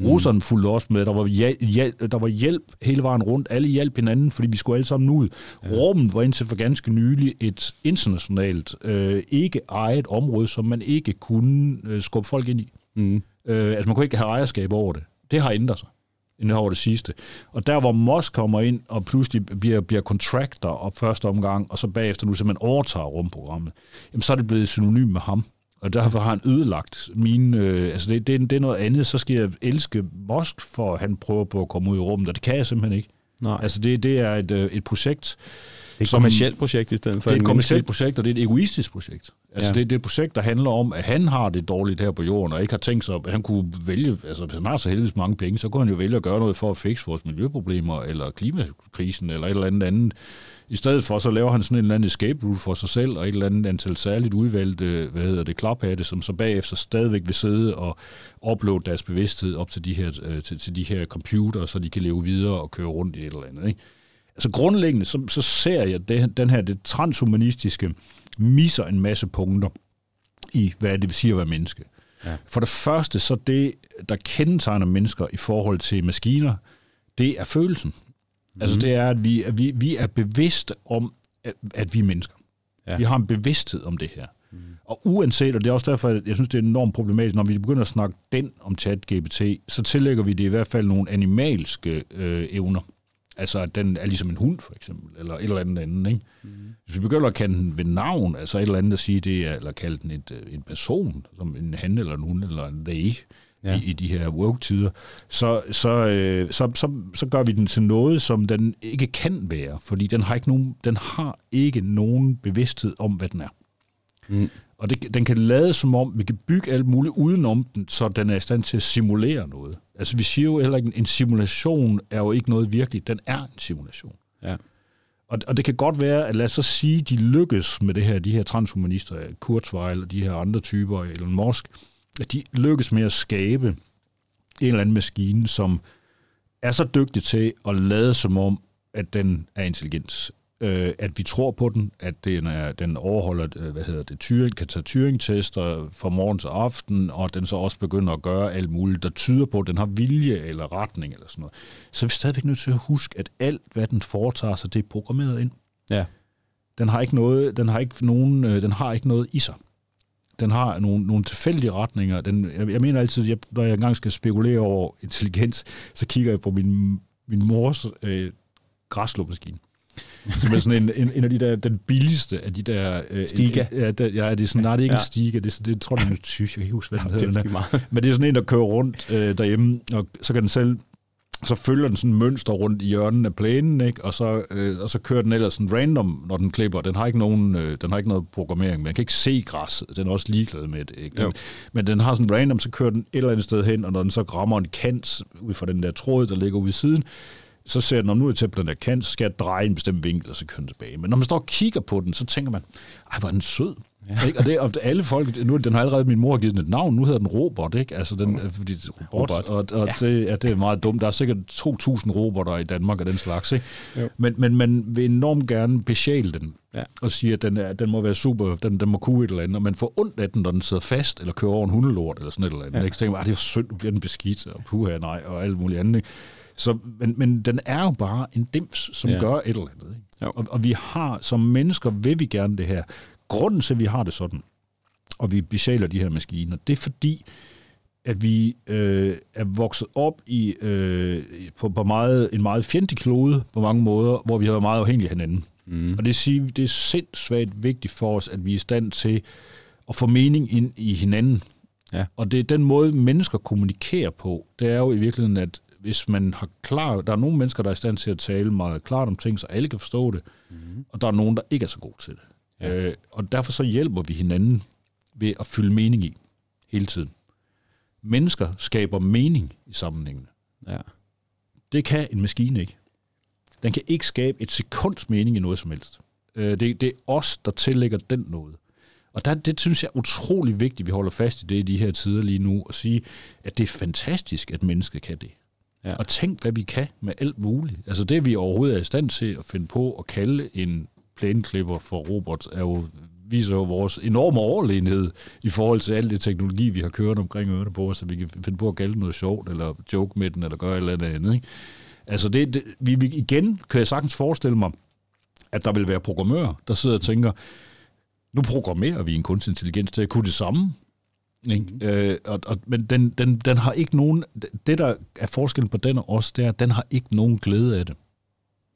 Mm. Russerne fulgte også med. Der var, hjælp, der var hjælp hele vejen rundt. Alle hjalp hinanden, fordi vi skulle alle sammen ud. Rummet var indtil for ganske nylig et internationalt, øh, ikke ejet område, som man ikke kunne øh, skubbe folk ind i. Mm. Øh, altså man kunne ikke have ejerskab over det. Det har ændret sig end over det sidste. Og der, hvor Mosk kommer ind og pludselig bliver, bliver contractor op første omgang, og så bagefter nu simpelthen overtager rumprogrammet, jamen så er det blevet synonym med ham. Og derfor har han ødelagt mine... Øh, altså, det, det, det er noget andet. Så skal jeg elske Mosk, for at han prøver på at komme ud i rummet, og det kan jeg simpelthen ikke. Nej. Altså, det, det er et, øh, et projekt... Det er et kommersielt projekt i stedet for Det er et kommersielt projekt, og det er et egoistisk projekt. Altså, ja. det, det er et projekt, der handler om, at han har det dårligt her på jorden, og ikke har tænkt sig, at han kunne vælge, altså hvis han har så heldigvis mange penge, så kunne han jo vælge at gøre noget for at fikse vores miljøproblemer, eller klimakrisen, eller et eller andet andet i stedet for, så laver han sådan en eller anden escape route for sig selv, og et eller andet antal særligt udvalgte, hvad hedder det, klaphatte, som så bagefter stadigvæk vil sidde og uploade deres bevidsthed op til de her, øh, til, til de her computer, så de kan leve videre og køre rundt i et eller andet. Ikke? Altså grundlæggende, så, så ser jeg det, den her, det transhumanistiske, misser en masse punkter i, hvad det vil sige at være menneske. Ja. For det første, så det, der kendetegner mennesker i forhold til maskiner, det er følelsen. Mm. Altså det er, at vi, at vi, vi er bevidste om, at, at vi er mennesker. Ja. Vi har en bevidsthed om det her. Mm. Og uanset, og det er også derfor, at jeg synes, det er enormt problematisk, når vi begynder at snakke den om chat-GPT, så tillægger vi det i hvert fald nogle animalske øh, evner. Altså, at den er ligesom en hund, for eksempel, eller et eller andet andet, ikke? Mm. Hvis vi begynder at kende den ved navn, altså et eller andet at sige, det er, eller kalde den et, øh, en person, som en han eller en hund, eller en they, ja. i, i de her woke-tider, så, så, øh, så, så, så gør vi den til noget, som den ikke kan være, fordi den har ikke nogen, den har ikke nogen bevidsthed om, hvad den er. Mm. Og det, den kan lade som om, vi kan bygge alt muligt udenom den, så den er i stand til at simulere noget. Altså vi siger jo heller ikke, en simulation er jo ikke noget virkeligt, den er en simulation. Ja. Og, og det kan godt være, at lad os så sige, de lykkes med det her, de her transhumanister, Kurzweil og de her andre typer, Elon Musk, de lykkes med at skabe en eller anden maskine, som er så dygtig til at lade som om, at den er intelligent. Øh, at vi tror på den, at den, er, den overholder, øh, hvad hedder det, Turing, kan tage Turing-tester fra morgen til aften, og den så også begynder at gøre alt muligt, der tyder på, at den har vilje eller retning eller sådan noget. Så er vi stadigvæk nødt til at huske, at alt, hvad den foretager sig, det er programmeret ind. Ja. Den har ikke noget, den har ikke nogen, øh, den har ikke noget i sig den har nogle, nogle tilfældige retninger. Den, jeg, jeg mener altid, at når jeg engang skal spekulere over intelligens, så kigger jeg på min, min mors øh, græslåmaskine. som er sådan en, en, en af de der, den billigste af de der... Øh, Stiga? Ja, der, ja, det er sådan, nej, det er ikke ja. en Stiga, det, er, det tror jeg, det er tysk, jeg kan ikke huske, hvad den hedder. Men det er sådan en, der kører rundt øh, derhjemme, og så kan den selv så følger den sådan mønster rundt i hjørnen af plænen, ikke? Og, så, øh, og så kører den ellers sådan random, når den klipper. Den har ikke, nogen, øh, den har ikke noget programmering, man kan ikke se græs. Den er også ligeglad med det. Ikke? Den, men den har sådan random, så kører den et eller andet sted hen, og når den så rammer en kant ud fra den der tråd, der ligger ude i siden, så ser den, om nu er til den der kant, så skal jeg dreje en bestemt vinkel, og så kører den tilbage. Men når man står og kigger på den, så tænker man, ej, hvor er den sød. Ja. Ikke? Og, det, og alle folk, nu den har allerede min mor givet den et navn, nu hedder den Robot, ikke? Altså den, fordi robot, robot. og, og ja. det, ja, det er meget dumt. Der er sikkert 2.000 robotter i Danmark af den slags, ikke? Men, men man vil enormt gerne besjæle den, ja. og sige, at den, er, den må være super, den, den må kunne et eller andet, og man får ondt af den, når den sidder fast, eller kører over en hundelort, eller sådan et eller andet. Ja. Ikke? Så tænker man, det er synd, nu bliver den beskidt, og puha, nej, og alt muligt andet, ikke? Så, men, men den er jo bare en dims, som ja. gør et eller andet. Ikke? Og, og vi har, som mennesker vil vi gerne det her. Grunden til, at vi har det sådan, og vi besjæler de her maskiner, det er fordi, at vi øh, er vokset op i øh, på, på meget, en meget fjendtlig klode på mange måder, hvor vi har været meget afhængige af hinanden. Mm. Og det, siger, det er sindssygt vigtigt for os, at vi er i stand til at få mening ind i hinanden. Ja. Og det er den måde, mennesker kommunikerer på. Det er jo i virkeligheden, at hvis man har klar... Der er nogle mennesker, der er i stand til at tale meget klart om ting, så alle kan forstå det. Mm. Og der er nogen, der ikke er så gode til det. Ja. Øh, og derfor så hjælper vi hinanden ved at fylde mening i hele tiden. Mennesker skaber mening i sammenhængene. Ja. Det kan en maskine ikke. Den kan ikke skabe et sekunds mening i noget som helst. Øh, det, det er os, der tillægger den noget. Og der, det synes jeg er utrolig vigtigt, at vi holder fast i det i de her tider lige nu, og sige, at det er fantastisk, at mennesket kan det. Ja. Og tænk, hvad vi kan med alt muligt. Altså det, vi overhovedet er i stand til at finde på at kalde en plæneklipper for robot, er jo, viser jo vores enorme overlegenhed i forhold til al det teknologi, vi har kørt omkring ørerne på, så vi kan finde på at kalde noget sjovt, eller joke med den, eller gøre et eller andet andet. Ikke? Altså det, det vi, vi, igen kan jeg sagtens forestille mig, at der vil være programmører, der sidder og tænker, nu programmerer vi en kunstig intelligens til at kunne det samme. Ikke? Mm. Øh, og, og, men den, den, den har ikke nogen... Det, der er forskellen på den og os, det er, at den har ikke nogen glæde af det.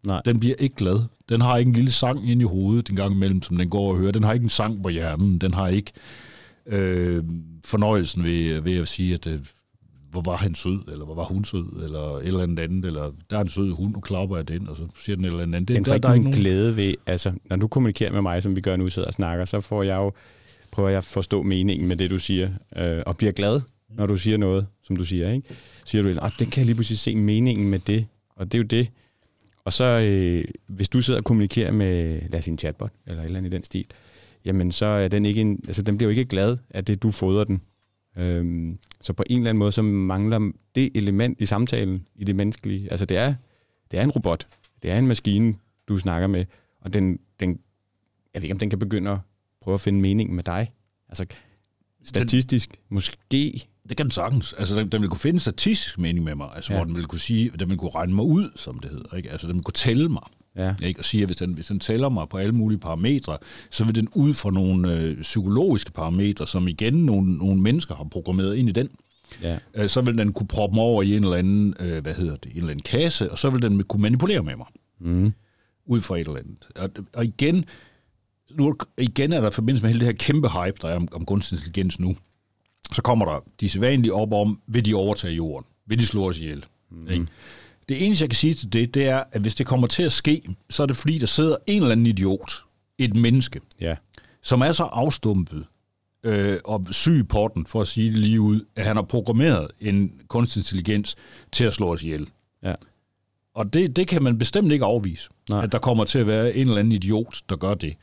Nej. Den bliver ikke glad. Den har ikke en lille sang ind i hovedet en gang imellem, som den går og hører. Den har ikke en sang på hjernen. Den har ikke øh, fornøjelsen ved, ved at sige, at øh, hvor var han sød, eller hvor var hun sød, eller et eller andet andet, eller der er en sød hund, og klapper af den, og så siger den et eller andet. Den får ikke nogen glæde ved, altså når du kommunikerer med mig, som vi gør nu, sidder og snakker, så får jeg jo, prøver jeg at forstå meningen med det, du siger, øh, og bliver glad, når du siger noget, som du siger, ikke? Siger du, at den kan jeg lige pludselig se meningen med det, og det er jo det, og så, øh, hvis du sidder og kommunikerer med, lad os sige en chatbot, eller et eller andet i den stil, jamen så er den ikke en, altså den bliver jo ikke glad af det, du fodrer den. Øhm, så på en eller anden måde, så mangler det element i samtalen, i det menneskelige. Altså det er, det er en robot, det er en maskine, du snakker med, og den, den jeg ved ikke, om den kan begynde at prøve at finde mening med dig. Altså statistisk, den, måske det kan den sagtens. Altså, den, den vil kunne finde statistisk mening med mig, altså, ja. hvor den vil kunne sige, den vil kunne regne mig ud, som det hedder. Ikke? Altså, den vil kunne tælle mig. Ja. Ikke? Og sige, at hvis den, hvis den tæller mig på alle mulige parametre, så vil den ud fra nogle øh, psykologiske parametre, som igen nogle, nogle mennesker har programmeret ind i den. Ja. Øh, så vil den kunne proppe mig over i en eller anden, øh, hvad hedder det, en eller anden kasse, og så vil den kunne manipulere med mig. Mm. Ud fra et eller andet. Og, og igen, nu, igen er der forbindelse med hele det her kæmpe hype, der er om, om kunstig intelligens nu så kommer der de sædvanlige op om, vil de overtage jorden? Vil de slå os ihjel? Mm. Ikke? Det eneste, jeg kan sige til det, det er, at hvis det kommer til at ske, så er det fordi, der sidder en eller anden idiot, et menneske, ja. som er så afstumpet øh, og syg i potten, for at sige det lige ud, at han har programmeret en kunstig intelligens til at slå os ihjel. Ja. Og det, det kan man bestemt ikke afvise, Nej. at der kommer til at være en eller anden idiot, der gør det.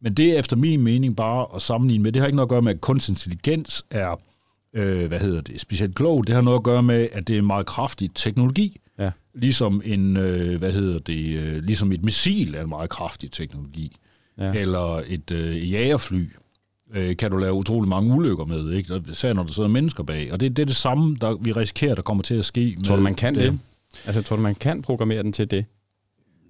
Men det er efter min mening bare at sammenligne med, det har ikke noget at gøre med, at kunstig intelligens er øh, hvad hedder det, specielt klog. Det har noget at gøre med, at det er en meget kraftig teknologi. Ja. Ligesom en, øh, hvad hedder det, øh, ligesom et missil er en meget kraftig teknologi. Ja. Eller et øh, jagerfly øh, kan du lave utrolig mange ulykker med, ikke? Især når der sidder mennesker bag. Og det, det er det samme, der vi risikerer, der kommer til at ske. Tror du, man kan det? det? Altså, tror du, man kan programmere den til det?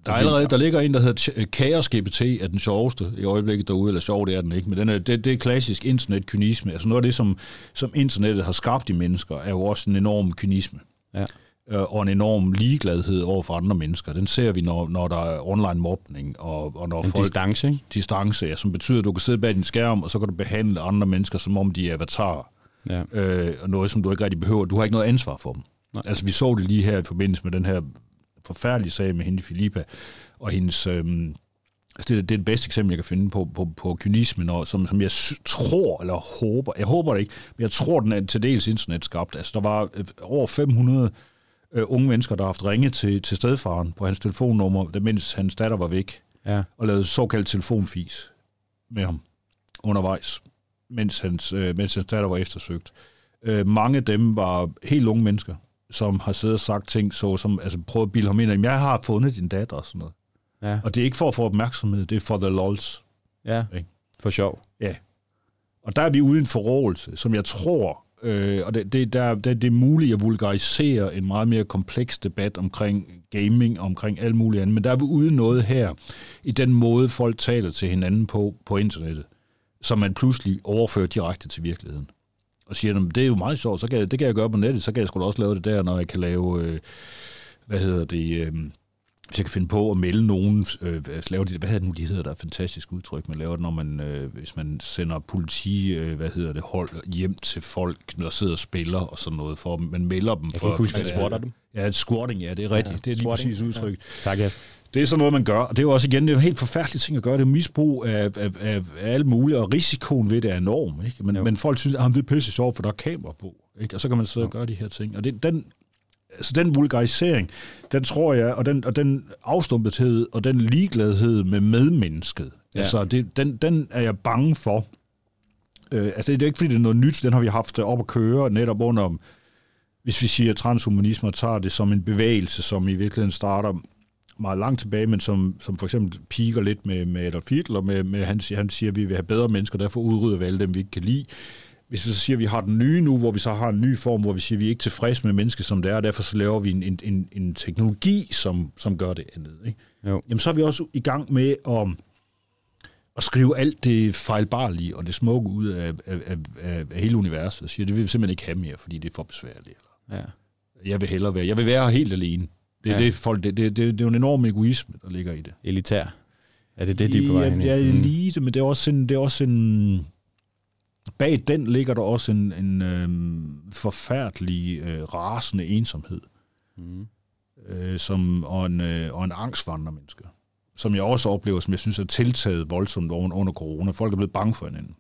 Der, er allerede, der ligger en, der hedder Chaos GPT, er den sjoveste i øjeblikket derude, eller sjov det er den ikke, men den er, det, det er klassisk internetkynisme. Altså noget af det, som, som internettet har skabt i mennesker, er jo også en enorm kynisme. Ja. Øh, og en enorm ligegladhed over for andre mennesker. Den ser vi, når, når der er online mobning. Og, og når en folk, distance, ikke? Distance, ja, som betyder, at du kan sidde bag din skærm, og så kan du behandle andre mennesker, som om de er avatarer. Ja. Øh, og noget, som du ikke rigtig behøver. Du har ikke noget ansvar for dem. Nej. Altså, vi så det lige her i forbindelse med den her forfærdelig sag med hende Filippa, og hendes... Øhm, altså det, det er det bedste eksempel, jeg kan finde på, på, på kynismen, og som, som jeg tror, eller håber, jeg håber det ikke, men jeg tror, den er til dels internet skabt. Altså, der var øh, over 500 øh, unge mennesker, der har haft ringet til, til stedfaren på hans telefonnummer, mens hans datter var væk, ja. og lavet såkaldt telefonfis med ham. undervejs, mens hans, øh, mens hans datter var eftersøgt. Øh, mange af dem var helt unge mennesker, som har siddet og sagt ting, så som, altså prøvet at bilde ham ind, at jeg har fundet din datter og sådan noget. Ja. Og det er ikke for at få opmærksomhed, det er for the lols. Ja, Ikke? for sjov. Ja. Og der er vi ude i en forrådelse, som jeg tror, øh, og det, det, der, det, det er muligt at vulgarisere en meget mere kompleks debat omkring gaming omkring alt muligt andet, men der er vi ude i noget her, i den måde folk taler til hinanden på, på internettet, som man pludselig overfører direkte til virkeligheden. Og siger, "Nå, men det er jo meget sjovt, så kan jeg, det kan jeg gøre på nettet, så kan jeg sgu da også lave det der, når jeg kan lave, øh, hvad hedder det, øh, hvis jeg kan finde på at melde nogen, øh, lave det, hvad hedder det nu, de hedder, der er fantastisk udtryk, man laver det, når man, øh, hvis man sender politi, øh, hvad hedder det, hold hjem til folk, der sidder og spiller og sådan noget, for dem. man melder dem. Jeg for, kan ikke huske, squatter dem. Ja, squatting, ja, det er rigtigt. Ja, Ja, det er lige squatting. præcis udtryk. Tak, ja. Det er sådan noget, man gør, og det er jo også igen, det er jo helt forfærdelig ting at gøre. Det er misbrug af, af, af, af alt muligt, og risikoen ved det er enorm. Ikke? Men, Jo. men folk synes, at det er pisse sjovt, for der er kamera på. Ikke? Og så kan man sidde og gøre de her ting. Og det, den, altså den vulgarisering, den tror jeg, og den, og den afstumpethed, og den ligegladhed med medmennesket, Ja. ja. altså det, den, den er jeg bange for. Øh, altså det er ikke, fordi det er noget nyt, den har vi haft op at køre netop under, hvis vi siger transhumanisme og tager det som en bevægelse, som i virkeligheden starter meget langt tilbage, men som, som for eksempel piker lidt med, med Adolf Hitler, med, med han, siger, han siger, at vi vil have bedre mennesker, derfor udrydder vi alle dem, vi ikke kan lide. Hvis vi så siger, at vi har den nye nu, hvor vi så har en ny form, hvor vi siger, at vi er ikke tilfredse med mennesker, som det er, og derfor så laver vi en, en, en, en teknologi, som, som gør det andet. Ikke? Jo. Jamen så er vi også i gang med at, at skrive alt det fejlbarlige og det smukke ud af, af, af, af, hele universet, og siger, det vil vi simpelthen ikke have mere, fordi det er for besværligt. Ja. Jeg vil hellere være, jeg vil være helt alene. Det, Ja. det, folk, det, det, det, det er jo en enorm egoisme, der ligger i det. Elitær. Er det det, de er på vej hen i? Ja, Mm. elite, men det er også en, det er også en bag den ligger der også en, en øhm, forfærdelig øh, rasende ensomhed, Mm. øh, som, og, en, øh, og en angstvandrer menneske, som jeg også oplever, som jeg synes er tiltaget voldsomt under, under corona. Folk er blevet bange for hinanden.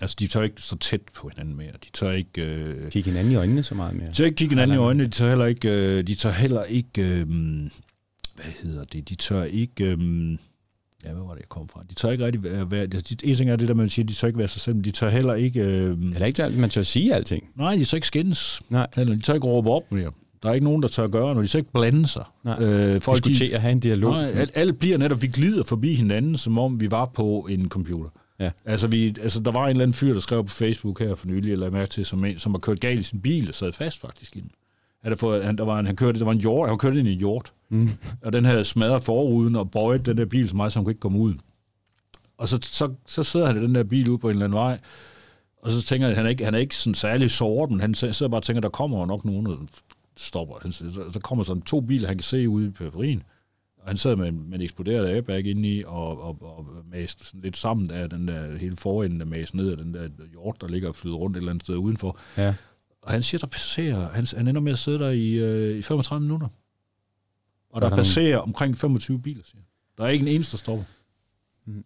Altså, de tør ikke så tæt på hinanden mere. De tør ikke... Øh, Kigge hinanden i øjnene så meget mere. de tør ikke kigge hinanden i øjnene. De tør heller ikke... Øh, de tør heller ikke... Øh, hvad hedder det? De tør ikke... Øh, ja, hvad var det, jeg kom fra? De tør ikke rigtig være... altså, de, en ting er det, der man siger, de tør ikke være sig selv, men de tør heller ikke... Øh, Heller ikke man tør sige alting. nej, de tør ikke skændes. Nej. Eller, de tør ikke råbe op mere. Der er ikke nogen, der tør gøre noget. De tør ikke blande sig. Nej. Øh, folk, de, Diskutere, have en dialog. Nej, alt, alt bliver netop, vi glider forbi hinanden, som om vi var på en computer. Ja. Altså, vi, altså, der var en eller anden fyr, der skrev på Facebook her for nylig, eller mærke til, som, en, som har kørt galt i sin bil og sad fast faktisk i den. Han, der, fået, han, der var en, han kørte, der var en hjort, han kørte ind i en hjort, Mm. og den havde smadret forruden og bøjet den der bil så meget, så han kunne ikke komme ud. Og så, så, så sidder han i den der bil ude på en eller anden vej, og så tænker jeg, han er ikke, han er ikke sådan særlig såret, men han sidder bare og tænker, der kommer nok nogen, der stopper. Han, så, så kommer sådan to biler, han kan se ude i periferien, og han sidder med, en- med en eksploderet airbag inde i, og, og, og mast sådan lidt sammen af den der hele forenden, der mast ned af den der hjort, der ligger og flyder rundt et eller andet sted udenfor. Ja. Og han siger, der passerer, han, han ender med at sidde der i, øh, i 35 minutter. Og Der der, er passerer omkring 25 biler, siger. Der er ikke en eneste, der stopper. Mm.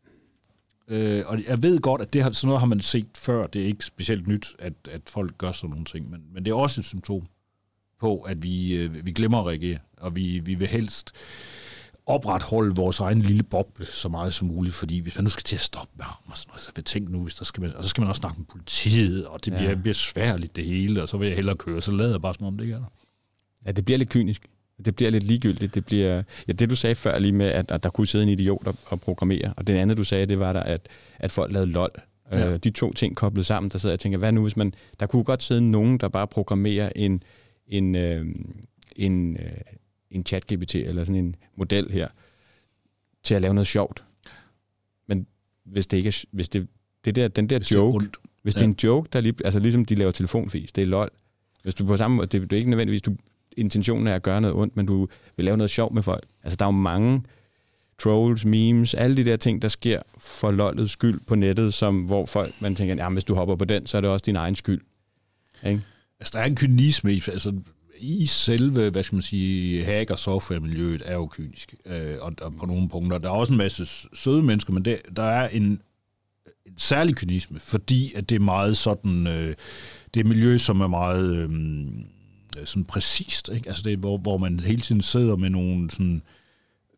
Øh, og jeg ved godt, at det har, sådan noget har man set før. Det er ikke specielt nyt, at, at folk gør sådan nogle ting. Men, men det er også et symptom på, at vi, øh, vi glemmer at reagere. Og vi, vi vil helst opretholde vores egen lille boble så meget som muligt, fordi hvis man nu skal til at stoppe med ham og sådan noget, så vil tænke nu, hvis der skal man, og så skal man også snakke med politiet, og det bliver, Ja. bliver sværligt det hele, og så vil jeg hellere køre, så lader jeg bare som om det ikke er der. Ja, det bliver lidt kynisk. Det bliver lidt ligegyldigt. Det bliver, ja, det du sagde før lige med, at, at der kunne sidde en idiot og, og programmere, og det andet du sagde, det var der, at, at folk lavede lol. Ja. Ja. Øh, de to ting koblet sammen, der sidder jeg og tænker, hvad nu hvis man, der kunne godt sidde nogen, der bare programmerer en, en, øh, en, øh, en chat-GPT eller sådan en model her, til at lave noget sjovt. Men hvis det ikke er, hvis det, det der, den der Hvis det joke, ondt. hvis det Ja. er en joke, der lige, altså ligesom de laver telefonfis, det er lol. Hvis du på samme måde, det, det er ikke nødvendigvis, du, intentionen er at gøre noget ondt, men du vil lave noget sjov med folk. Altså der er jo mange trolls, memes, alle de der ting, der sker for lollets skyld på nettet, som, hvor folk, man tænker, ja, hvis du hopper på den, så er det også din egen skyld. Ikke? Altså, der er en kynisme i, altså, i selve, hvad skal man sige, hack- og softwaremiljøet er jo kynisk, øh, og, og på nogle punkter. Der er også en masse søde mennesker, men det, der er en, en særlig kynisme, fordi at det er meget sådan, øh, det er et miljø, som er meget øh, sådan præcist, ikke? Altså det er, hvor, hvor man hele tiden sidder med nogle sådan,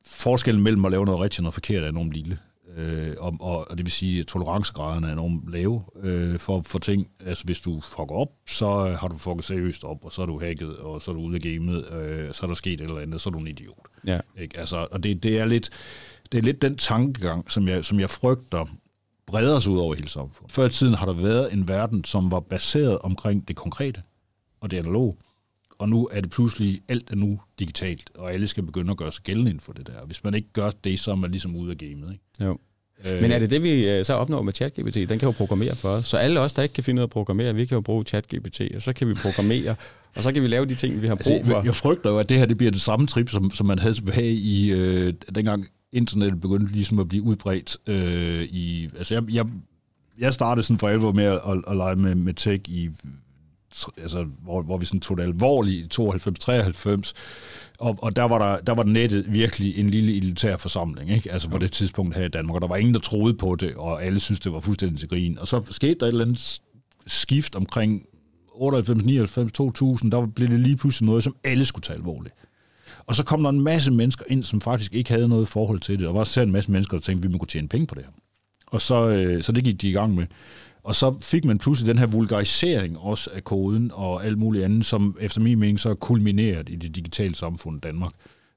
forskellen mellem at lave noget rigtigt og noget forkert er enormt lille. Øh, og, og, og det vil sige, at tolerancegraderne er enormt lave øh, for, for ting. Altså hvis du fucker op, så har du fucket seriøst op, og så er du hacket, og så er du ude af gamet, øh, så er der sket et eller andet, så er du en idiot. Ja. Ikke? Altså, og det, det, er lidt, det er lidt den tankegang, som jeg, som jeg frygter breder sig ud over hele samfundet. Før i tiden har der været en verden, som var baseret omkring det konkrete og det analoge. Og nu er det pludselig, alt er nu digitalt, og alle skal begynde at gøre sig gældende inden for det der. Hvis man ikke gør det, så er man ligesom ude af gamet. Ikke? Jo. Men er det det, vi øh, så opnår med ChatGPT? Den kan jo programmere for os. Så alle os, der ikke kan finde ud af at programmere, vi kan jo bruge ChatGPT, og så kan vi programmere, og så kan vi lave de ting, vi har brug Altså, for. jeg, jeg frygter jo, at det her det bliver det samme trip, som, som man havde tilbage i, øh, dengang internettet begyndte ligesom at blive udbredt. Øh, i, altså jeg, jeg, jeg startede sådan for alvor med at, at, at lege med, med tech i altså, hvor, hvor vi sådan tog det alvorligt i 92-93, og, og der, var der, der var nettet virkelig en lille elitær forsamling, ikke? altså på det tidspunkt her i Danmark, og der var ingen, der troede på det, og alle syntes, det var fuldstændig til grin. Og så skete der et eller andet skift omkring 98, 99, 2000, der blev det lige pludselig noget, som alle skulle tage alvorligt. Og så kom der en masse mennesker ind, som faktisk ikke havde noget forhold til det. Og var selv en masse mennesker, der tænkte, at vi må kunne tjene penge på det her. Og så, øh, så det gik de i gang med. Og så fik man pludselig den her vulgarisering også af koden og alt muligt andet, som efter min mening så er kulmineret i det digitale samfund Danmark.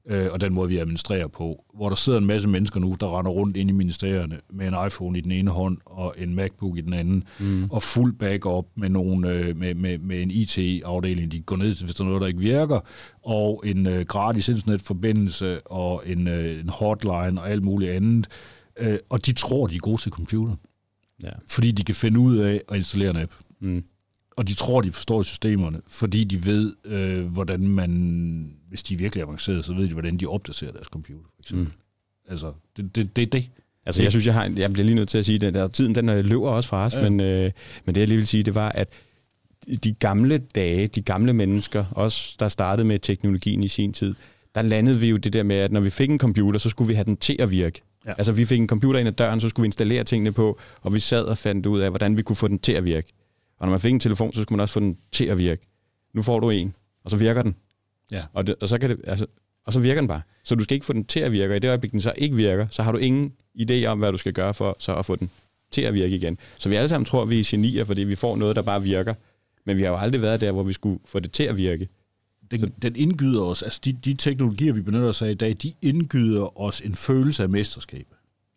Øh, og den måde, vi administrerer på. Hvor der sidder en masse mennesker nu, der render rundt ind i ministerierne med en iPhone i den ene hånd og en MacBook i den anden, mm. og fuld backup med, nogle, øh, med, med, med en IT-afdeling, de går ned til, hvis der er noget, der ikke virker, og en øh, gratis internetforbindelse og en, øh, en hotline og alt muligt andet. Øh, og de tror, de er gode til computer, Ja. fordi de kan finde ud af at installere en app. Mm. Og de tror, de forstår systemerne, fordi de ved, øh, hvordan man, hvis de er virkelig avancerede, så ved de, hvordan de opdaterer deres computer, for eksempel. Mm. Altså, det, det, det er det. Altså, jeg synes, jeg, har, jeg bliver lige nødt til at sige det. Der, tiden den øh, løber også fra os, Ja. men, øh, men det jeg lige vil sige, det var, at de gamle dage, de gamle mennesker, os der startede med teknologien i sin tid, der landede vi jo det der med, at når vi fik en computer, så skulle vi have den til at virke. Ja. Altså, vi fik en computer ind ad døren, så skulle vi installere tingene på, og vi sad og fandt ud af, hvordan vi kunne få den til at virke. Og når man fik en telefon, så skulle man også få den til at virke. Nu får du en, og så virker den. Ja. Og, det, og, så kan det, altså, og så virker den bare. Så du skal ikke få den til at virke, og i det øjeblik, den så ikke virker, så har du ingen idé om, hvad du skal gøre for så at få den til at virke igen. Så vi alle sammen tror, at vi er genier, fordi vi får noget, der bare virker. Men vi har jo aldrig været der, hvor vi skulle få det til at virke. Den, den indgyder os, altså de, de teknologier, vi benytter os af i dag, de indgyder os en følelse af mesterskab,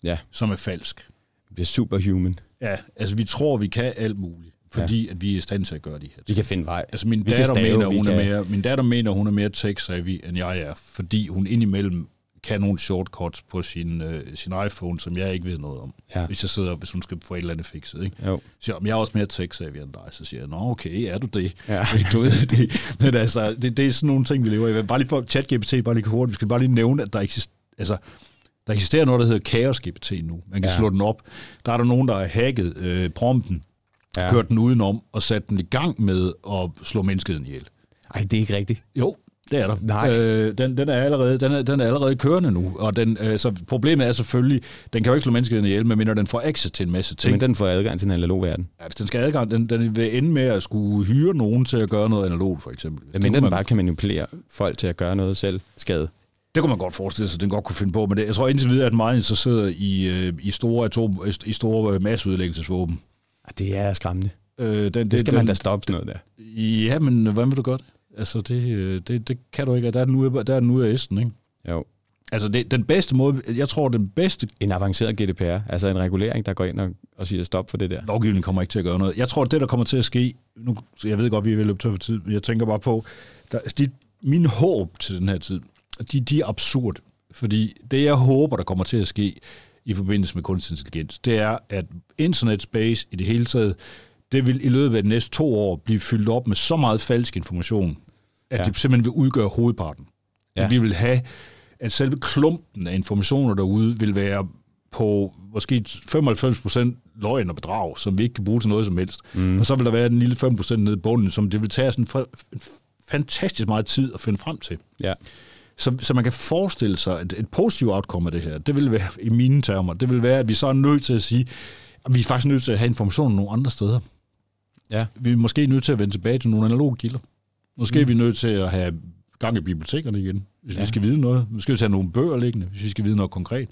Ja, som er falsk. vi bliver superhuman. Ja, altså vi tror, vi kan alt muligt, fordi ja. at vi er i stand til at gøre de her ting. Vi kan finde vej. Altså min Vi datter, stave, mener, hun er kan- mere, min datter mener, hun er mere tech-savvy, end jeg er, fordi hun indimellem kan nogle shortcuts på sin, øh, sin iPhone, som jeg ikke ved noget om. Ja. Hvis jeg sidder, hvis hun skal få et eller andet fikset. Ikke? Jo. Så siger, jeg, "Men jeg er også mere tech-savvy end dig. Så siger jeg, nå okay, er du det? Ja. Du ved, det, men altså, det, det er sådan nogle ting, vi lever i. Bare lige for ChatGPT, bare lige hurtigt, vi skal bare lige nævne, at der eksisterer, altså, der eksisterer noget, der hedder Chaos-GPT nu. Man kan ja. Slå den op. Der er der nogen, der har hacket øh, prompten, ja. Kørt den udenom og sat den i gang med at slå menneskeheden ihjel. Ej, det er ikke rigtigt. Jo, det er der. Nej. Øh, den, den, er allerede, den, er, den er allerede kørende nu, og den, øh, så problemet er selvfølgelig, den kan jo ikke slå menneskeheden ihjel, medmindre den får access til en masse ting. Men den får adgang til den analog verden. Ja, hvis den skal adgang, den, den vil ende med at skulle hyre nogen til at gøre noget analogt, for eksempel. Det Men kunne den man, bare kan manipulere folk til at gøre noget selv skade. det kunne man godt forestille sig, at den godt kunne finde på, men det, jeg tror indtil videre, at den er meget interesseret i, øh, i store, atom, i store øh, masseudlæggelsesvåben. Ej, det er skræmmende. Øh, den, Det skal den, man da stoppe sådan noget der. Ja, men hvordan vil du gøre det? Altså, det, øh, det, det kan du ikke, og der er den ude, der er den ude af æsten, ikke? Jo. Altså, det, den bedste måde, jeg tror, den bedste En avanceret GDPR, altså en regulering, der går ind og, og siger stop for det der. lovgivning kommer ikke til at gøre noget. Jeg tror, det, der kommer til at ske, nu, jeg ved godt, vi er ved at løbe tør for tid, men jeg tænker bare på, der, de, mine håb til den her tid, de, de er absurd. Fordi det, jeg håber, der kommer til at ske i forbindelse med kunstig intelligens, det er, at internet space i det hele taget, det vil i løbet af de næste to år blive fyldt op med så meget falsk information, at ja. Det simpelthen vil udgøre hovedparten. Ja. At vi vil have, at selve klumpen af informationer derude vil være på måske 95% løgn og bedrag, som vi ikke kan bruge til noget som helst. Mm. Og så vil der være en lille 5% nede i bunden, som det vil tage sådan fantastisk meget tid at finde frem til. Ja. Så, så man kan forestille sig, at et positivt outcome af det her, det vil være, i mine termer, det vil være, at vi så er nødt til at sige, at vi er faktisk nødt til at have informationen nogle andre steder. Ja. Vi er måske nødt til at vende tilbage til nogle analoge kilder. Måske mm. er vi nødt til at have gang i bibliotekerne igen, hvis ja. vi skal vide noget. Måske skal vi have nogle bøger liggende, hvis vi skal vide noget konkret.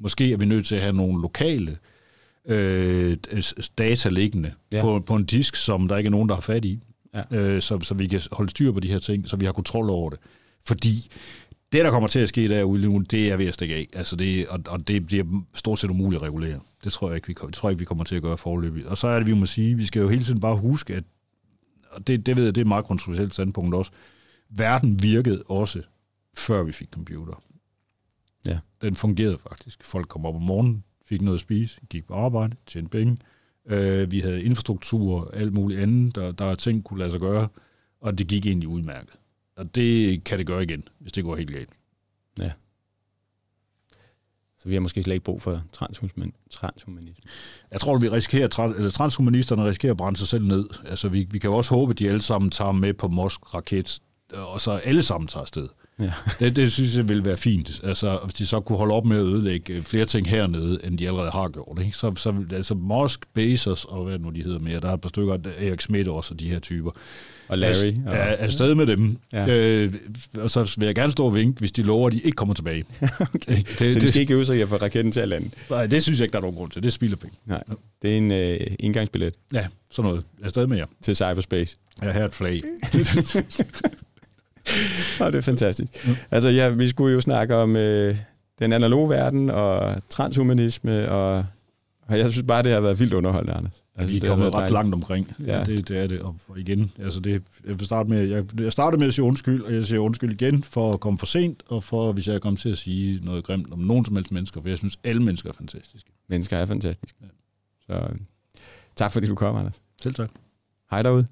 Måske er vi nødt til at have nogle lokale øh, data liggende ja. på, på en disk, som der ikke er nogen, der har fat i, ja. øh, så, så vi kan holde styr på de her ting, så vi har kontrol over det. Fordi det, der kommer til at ske derude nu, det er ved at stikke af. Altså det, og, og det bliver stort set umuligt at regulere. Det tror jeg ikke, vi, det tror jeg ikke, vi kommer til at gøre forløbigt. Og så er det, vi må sige, vi skal jo hele tiden bare huske, at og det, det ved jeg, det er et meget kontroversielt standpunkt også, verden virkede også, før vi fik computer. Ja. Den fungerede faktisk. Folk kom op om morgenen, fik noget at spise, gik på arbejde, tjente penge. Øh, vi havde infrastruktur og alt muligt andet, der, der er ting, kunne lade sig gøre, og det gik egentlig udmærket. Og det kan det gøre igen, hvis det går helt galt. Ja. Så vi har måske slet ikke brug for transhumanisme. Jeg tror, at vi risikerer, eller transhumanisterne risikerer at brænde sig selv ned. Altså, vi, vi kan jo også håbe, at de alle sammen tager med på Mosk-raket, og så alle sammen tager afsted. Ja. Det, det synes jeg ville være fint. Altså, hvis de så kunne holde op med at ødelægge flere ting hernede, end de allerede har gjort. Ikke? Så, så altså Mosk, Bezos og hvad nu de hedder mere, der er et par stykker, Erik Schmidt også, og de her typer. Og Larry. Er, er, er afsted med dem. Ja. Øh, og så vil jeg gerne stå og vinke, hvis de lover, at de ikke kommer tilbage. okay. det, så de skal det, ikke øve sig at få raketten til at lande? Nej, det synes jeg ikke, der er nogen grund til. Det er spildepenge. Nej, det er en øh, indgangsbillet. Ja, sådan noget. Afsted med jer. Til cyberspace. Her er et flag. oh, det er fantastisk. Altså, ja, vi skulle jo snakke om øh, den analoge verden og transhumanisme, og, og jeg synes bare, det har været vildt underholdende, Anders. Altså, vi er kommet ret dejligt. langt omkring. Ja. Det, det er det. Og igen, altså det, jeg, vil starte med, jeg, jeg starter med at sige undskyld, og jeg siger undskyld igen for at komme for sent, og for, hvis jeg kommer til at sige noget grimt om nogen som helst mennesker, for jeg synes, alle mennesker er fantastiske. Mennesker er fantastiske. Ja. Så tak fordi du kom, Anders. Selv tak. Hej derude.